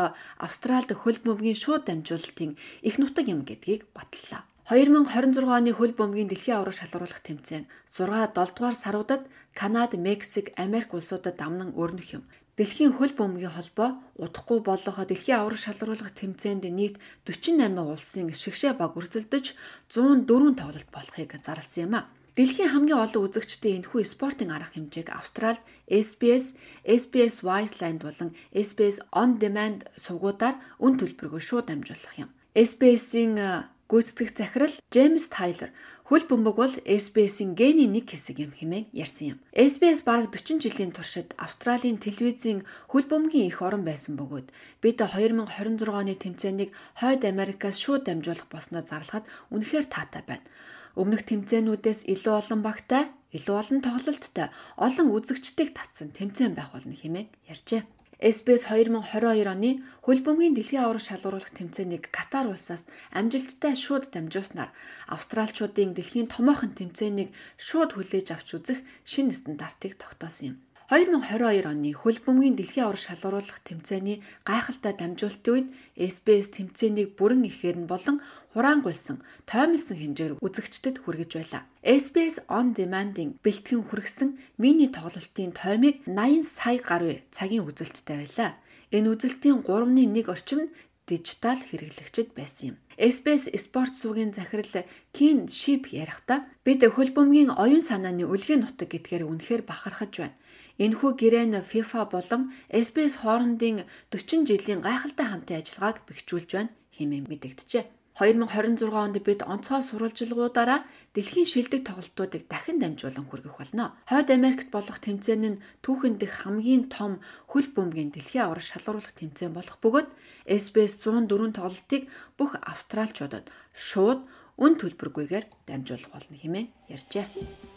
Австралид хөл бөмбөгийн шууд дамжуулалтын их нутаг юм гэдгийг баталлаа. 2026 оны хөл бөмбөгийн дэлхийн аврах шалгаруулах тэмцээн 6 7 дугаар саруудад Канада, Мексик, Америк улсуудад амнан өрнөх юм. Дэлхийн хөл бөмбөгийн холбоо удахгүй болох дэлхийн аврах шалгаруулах тэмцээнд нийт 48 улсын шигшээ баг өрсөлдөж 104 тоглолт болохыг зарласан юм а. Дэлхийн хамгийн олон үзэгчдийн энэхүү спортын арга хэмжээг Австралид SBS, SBS Wiseland болон SBS On Demand сувгуудаар үн төлбөргөө шууд дамжуулах юм. SBS-ийн гүйцэтгэх захирал Джеймс Тайлер хөл бөмбөг бол SBS-ийн гений нэг хэсэг юм хэмээн ярьсан юм. SBS бараг 40 жилийн туршид Австралийн телевизийн хөл бөмбөгийн их орон байсан бөгөөд бид 2026 оны тэмцээнийг Хойд Америкаас шууд дамжуулах болсноо зарлахад үнэхээр таатай байна. Өмнөх тэмцээнүүдээс илүү олон багтай, илүү олон тоглолттой, олон үзэгчдийг татсан тэмцээн байх болно хэмээн ярьжээ. SBS 2022 оны хөл бөмбөгийн дэлхийн аврах шалгаруулах тэмцээнийг Катар улсаас амжилттай шууд дамжуулснаар австралчуудын дэлхийн томоохон тэмцээнийг шууд хүлээж авч үзэх шинэ стандартыг тогтоосон юм. 2022 оны хөл бөмбөгийн дэлхийн аврах шалгаруулах тэмцээний гайхалтай дамжуулалтын үед SBS тэмцээнийг бүрэн ихээр нь болон хураангуйлсан, тоймлсон хэмжээр үзэгчдэд хүргэж байлаа. SBS On Demand-ийн бэлтгэн хүргэсэн мини тоглолтын тоймыг 80 сая гаруй цагийн үзэлттэй байлаа. Энэ үзэлтийн 3.1 орчим нь дижитал хэрэглэгчд байсан юм. SBS спорт суугийн захирал Кин Шип ярихдаа бид хөл бөмбөгийн оюун санааны үлгийн нутаг гэдгээр үнэхээр бахархаж байна. Энэхүү гэрээ нь FIFA болон SBS хоорондын 40 жилийн гайхалтай хамтын ажиллагааг бэхжүүлж байна хэмээн мэдэгджээ. 2026 онд бид онцгой сурвалжилгуудаараа дэлхийн шилдэг тоглолтуудыг дахин дамжуулан хүргэх болно. Хойд Америкт болох тэмцээн нь түүхэн дэх хамгийн том хөл бөмбөгийн дэлхийн аврах шалгаруулах тэмцээн болох бөгөөд SBS 104 тоглолтыг бүх австралчуудад шууд үн төлбөргүйгээр дамжуулах болно хэмээн ярьжээ.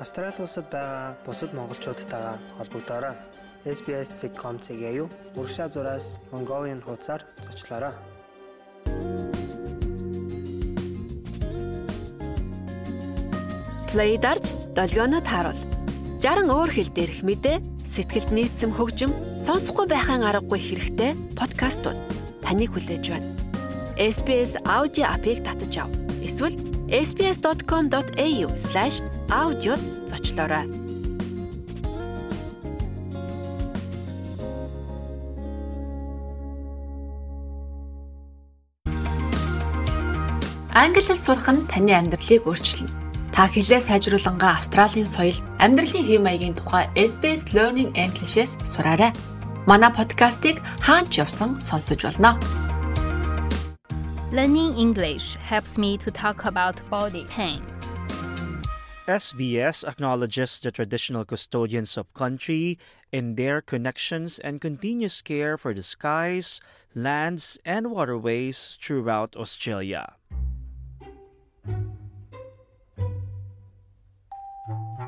Австрали улсад байгаа бусад монголчуудтайгаа холбогдоорой. SBS.com.cg юу урагшаа зураас Mongolian хуудасаар зочлоорой. Play дарж долгионоо тааруул. 60 өөр хэл дээрх мэдээ, сэтгэлд нийцсэн хөгжим, сонсохгүй байхын аргагүй хэрэгтэй подкастууд таныг хүлээж байна. SBS аудио апыг татаж ав. Эсвэл sbs.com.au/audio зочлоорой. Англи хэл сурах нь таны амьдралыг өөрчилнө. Та хэлээ сайжруулангаа Австралийн соёл, амьдралын хэв маягийн тухай SBS Learning English-с сураарай. Манай подкастыг хаач явсан сонсож болно. Learning English helps me to talk about body pain. SBS acknowledges the traditional custodians of country in their connections and continuous care for the skies, lands, and waterways throughout Australia.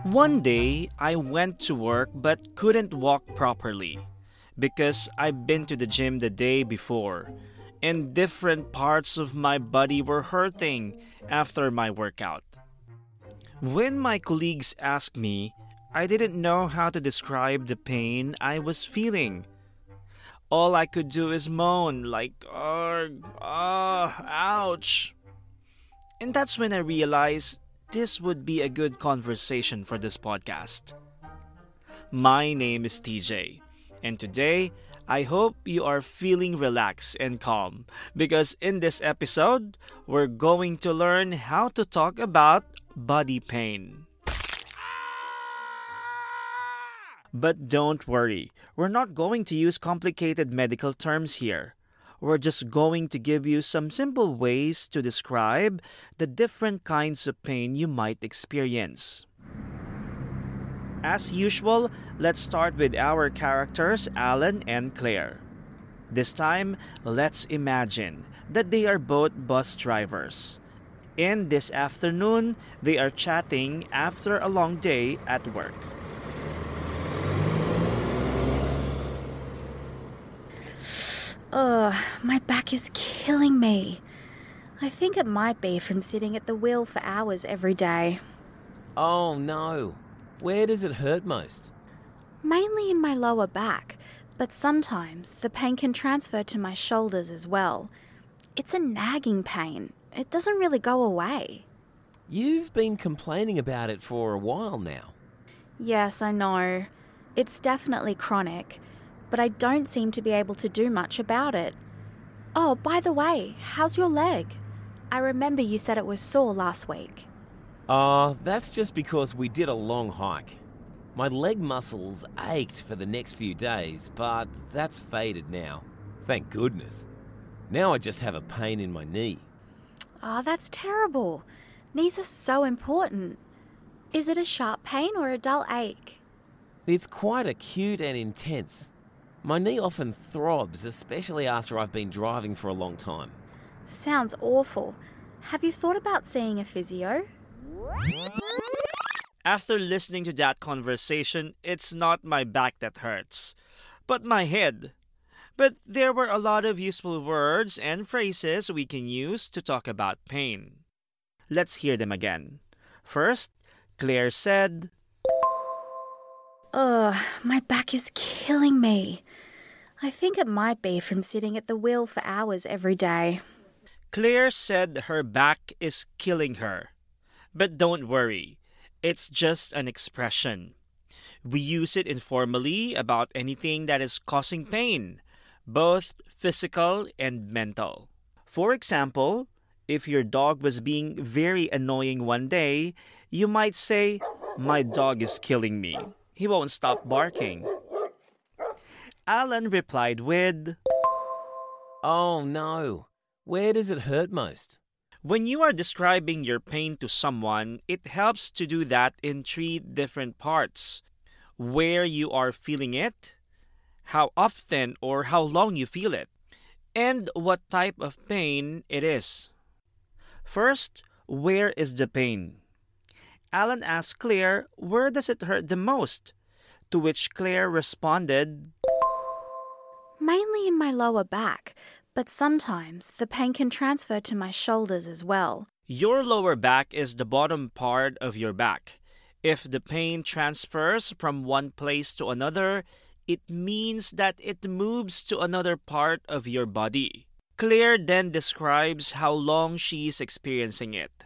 One day, I went to work but couldn't walk properly because I'd been to the gym the day before and different parts of my body were hurting after my workout. When my colleagues asked me, I didn't know how to describe the pain I was feeling. All I could do is moan, like, ugh, ah, ouch. And that's when I realized this would be a good conversation for this podcast. My name is TJ, and today I hope you are feeling relaxed and calm because in this episode, we're going to learn how to talk about body pain. But don't worry, we're not going to use complicated medical terms here. We're just going to give you some simple ways to describe the different kinds of pain you might experience. As usual, let's start with our characters, Alan and Claire. This time, let's imagine that they are both bus drivers. And this afternoon, they are chatting after a long day at work. Ugh, my back is killing me. I think it might be from sitting at the wheel for hours every day. Oh no. Where does it hurt most? Mainly in my lower back, but sometimes the pain can transfer to my shoulders as well. It's a nagging pain. It doesn't really go away. You've been complaining about it for a while now. Yes, I know. It's definitely chronic, but I don't seem to be able to do much about it. Oh, by the way, how's your leg? I remember you said it was sore last week. Ah, that's just because we did a long hike. My leg muscles ached for the next few days, but that's faded now. Thank goodness. Now I just have a pain in my knee. Oh, that's terrible. Knees are so important. Is it a sharp pain or a dull ache? It's quite acute and intense. My knee often throbs, especially after I've been driving for a long time. Sounds awful. Have you thought about seeing a physio? After listening to that conversation, it's not my back that hurts, but my head. But there were a lot of useful words and phrases we can use to talk about pain. Let's hear them again. First, Claire said, Ugh, my back is killing me. I think it might be from sitting at the wheel for hours every day. Claire said her back is killing her. But don't worry, it's just an expression. We use it informally about anything that is causing pain, both physical and mental. For example, if your dog was being very annoying one day, you might say, My dog is killing me. He won't stop barking. Alan replied with, Oh no. Where does it hurt most? When you are describing your pain to someone, it helps to do that in three different parts where you are feeling it, how often or how long you feel it, and what type of pain it is. First, where is the pain? Alan asked Claire, Where does it hurt the most? To which Claire responded, Mainly in my lower back, but sometimes the pain can transfer to my shoulders as well. Your lower back is the bottom part of your back. If the pain transfers from one place to another, it means that it moves to another part of your body. Claire then describes how long she is experiencing it.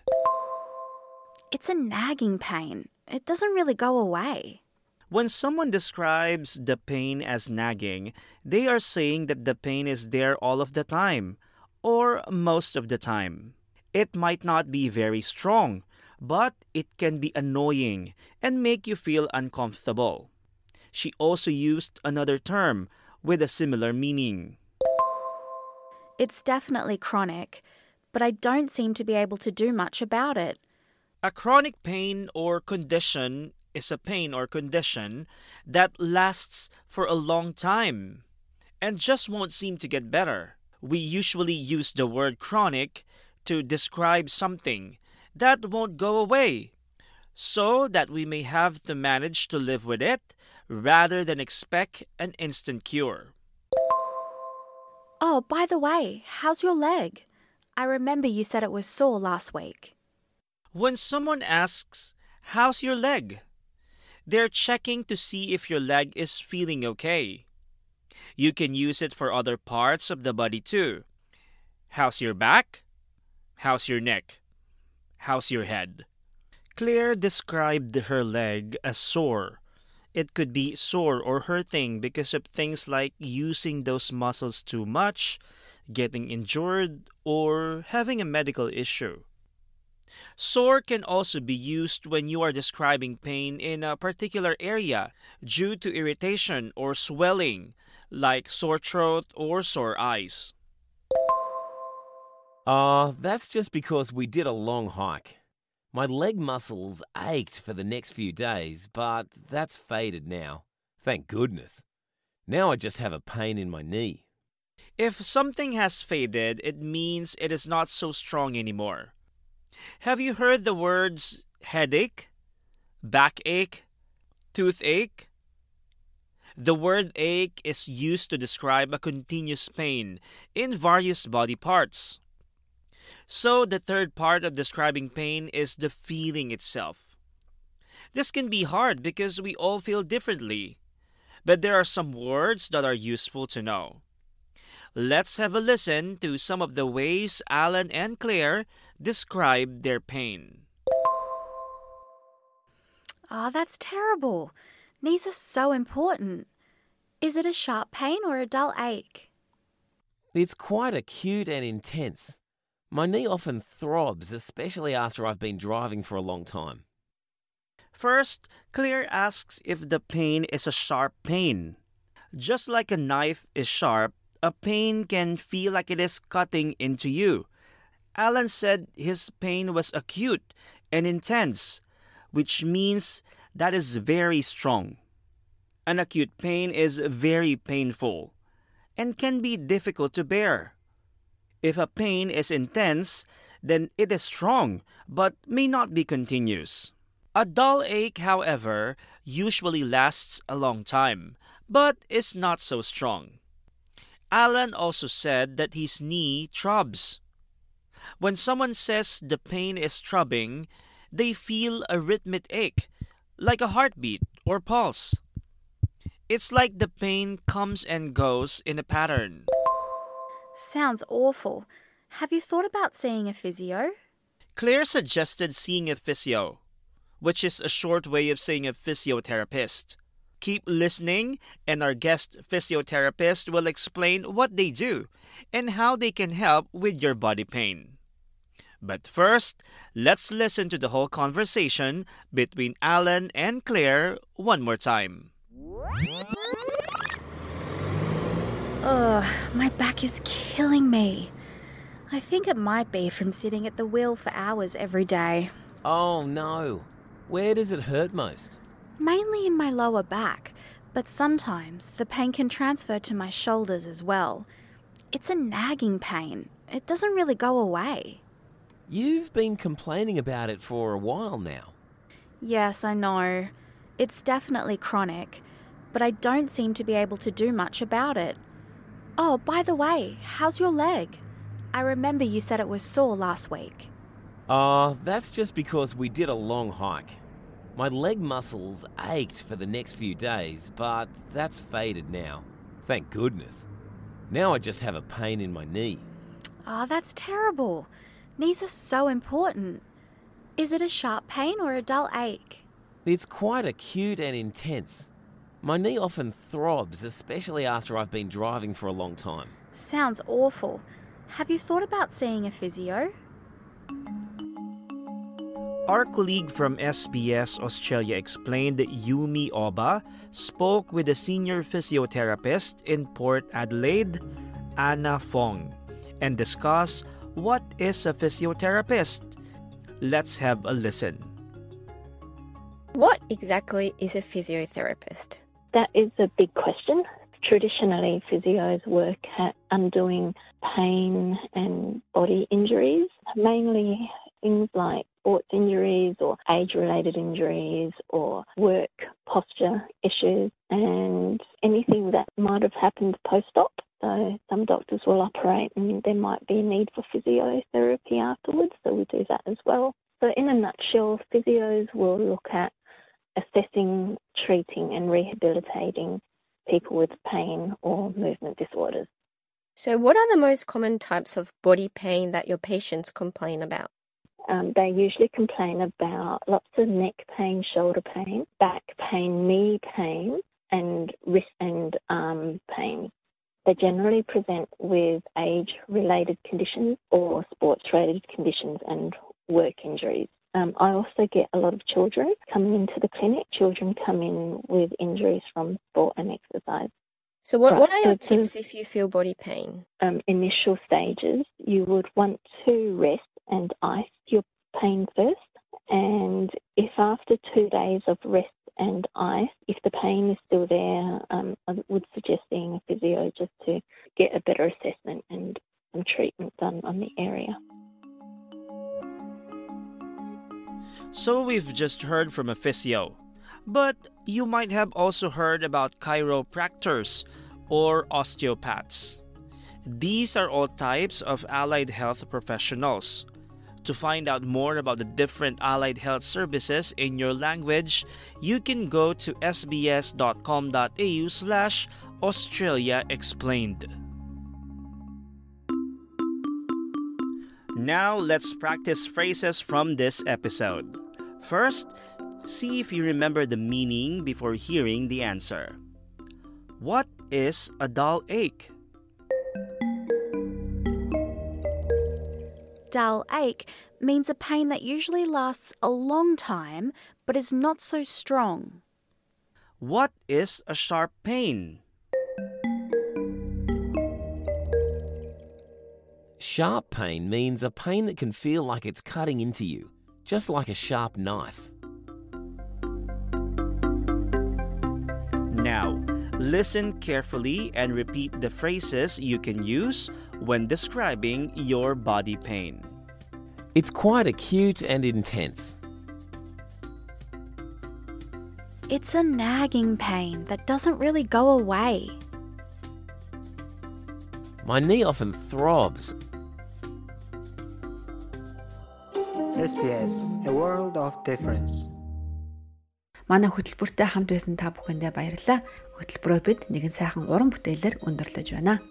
It's a nagging pain. It doesn't really go away. When someone describes the pain as nagging, they are saying that the pain is there all of the time, or most of the time. It might not be very strong, but it can be annoying and make you feel uncomfortable. She also used another term with a similar meaning. It's definitely chronic, but I don't seem to be able to do much about it. A chronic pain or condition is a pain or condition that lasts for a long time and just won't seem to get better. We usually use the word chronic to describe something that won't go away so that we may have to manage to live with it rather than expect an instant cure. Oh, by the way, how's your leg? I remember you said it was sore last week. When someone asks, How's your leg? They're checking to see if your leg is feeling okay. You can use it for other parts of the body too. How's your back? How's your neck? How's your head? Claire described her leg as sore. It could be sore or hurting because of things like using those muscles too much, getting injured, or having a medical issue. Sore can also be used when you are describing pain in a particular area due to irritation or swelling, like sore throat or sore eyes. Ah, that's just because we did a long hike. My leg muscles ached for the next few days, but that's faded now. Thank goodness. Now I just have a pain in my knee. If something has faded, it means it is not so strong anymore. Have you heard the words headache, backache, toothache? The word ache is used to describe a continuous pain in various body parts. So, the third part of describing pain is the feeling itself. This can be hard because we all feel differently, but there are some words that are useful to know. Let's have a listen to some of the ways Alan and Claire describe their pain. Ah, that's terrible. Knees are so important. Is it a sharp pain or a dull ache? It's quite acute and intense. My knee often throbs, especially after I've been driving for a long time. First, Claire asks if the pain is a sharp pain. Just like a knife is sharp, a pain can feel like it is cutting into you. Alan said his pain was acute and intense, which means that is very strong. An acute pain is very painful and can be difficult to bear. If a pain is intense, then it is strong but may not be continuous. A dull ache, however, usually lasts a long time but is not so strong. Alan also said that his knee throbs. When someone says the pain is throbbing, they feel a rhythmic ache, like a heartbeat or pulse. It's like the pain comes and goes in a pattern. Sounds awful. Have you thought about seeing a physio? Claire suggested seeing a physio, which is a short way of saying a physiotherapist. Keep listening, and our guest physiotherapist will explain what they do and how they can help with your body pain. But first, let's listen to the whole conversation between Alan and Claire one more time. Ugh, my back is killing me. I think it might be from sitting at the wheel for hours every day. Oh no. Where does it hurt most? Mainly in my lower back, but sometimes the pain can transfer to my shoulders as well. It's a nagging pain. It doesn't really go away. You've been complaining about it for a while now. Yes, I know. It's definitely chronic, but I don't seem to be able to do much about it. Oh, by the way, how's your leg? I remember you said it was sore last week. Ah, that's just because we did a long hike. My leg muscles ached for the next few days, but that's faded now. Thank goodness. Now I just have a pain in my knee. Oh, that's terrible. Knees are so important. Is it a sharp pain or a dull ache? It's quite acute and intense. My knee often throbs, especially after I've been driving for a long time. Sounds awful. Have you thought about seeing a physio? Our colleague from SBS Australia explained that Yumi Oba spoke with a senior physiotherapist in Port Adelaide, Anna Fong, and discussed what is a physiotherapist. Let's have a listen. What exactly is a physiotherapist? That is a big question. Traditionally, physios work at undoing pain and body injuries, mainly things like sports injuries or age related injuries or work posture issues and anything that might have happened post op. So some doctors will operate and there might be a need for physiotherapy afterwards, so we do that as well. So in a nutshell, physios will look at assessing, treating and rehabilitating people with pain or movement disorders. So, what are the most common types of body pain that your patients complain about? Um, they usually complain about lots of neck pain, shoulder pain, back pain, knee pain, and wrist and arm pain. They generally present with age related conditions or sports related conditions and work injuries. Um, I also get a lot of children coming into the clinic. Children come in with injuries from sport and exercise. So, what, Right, what are your so tips if you feel body pain? um, initial stages, you would want to rest and ice your pain first. And if after two days of rest and ice, if the pain is still there, um, I would suggest seeing a physio just to get a better assessment and some treatment done on the area. So we've just heard from a physio. But you might have also heard about chiropractors or osteopaths. These are all types of allied health professionals. To find out more about the different allied health services in your language, you can go to sbs.com.au slash Australia Explained. Now let's practice phrases from this episode. First, see if you remember the meaning before hearing the answer. What is a dull ache? Dull ache means a pain that usually lasts a long time but is not so strong. What is a sharp pain? Sharp pain means a pain that can feel like it's cutting into you, just like a sharp knife. Now, listen carefully and repeat the phrases you can use when describing your body pain. It's quite acute and intense. It's a nagging pain that doesn't really go away. My knee often throbs. SBS A World of Difference. Манай хөтөлбөртэй хамт байсан та бүхэндээ баярлалаа. Хөтөлбөрөө бид нэгэн сайхан уран бүтээлээр өндөрлөж байна.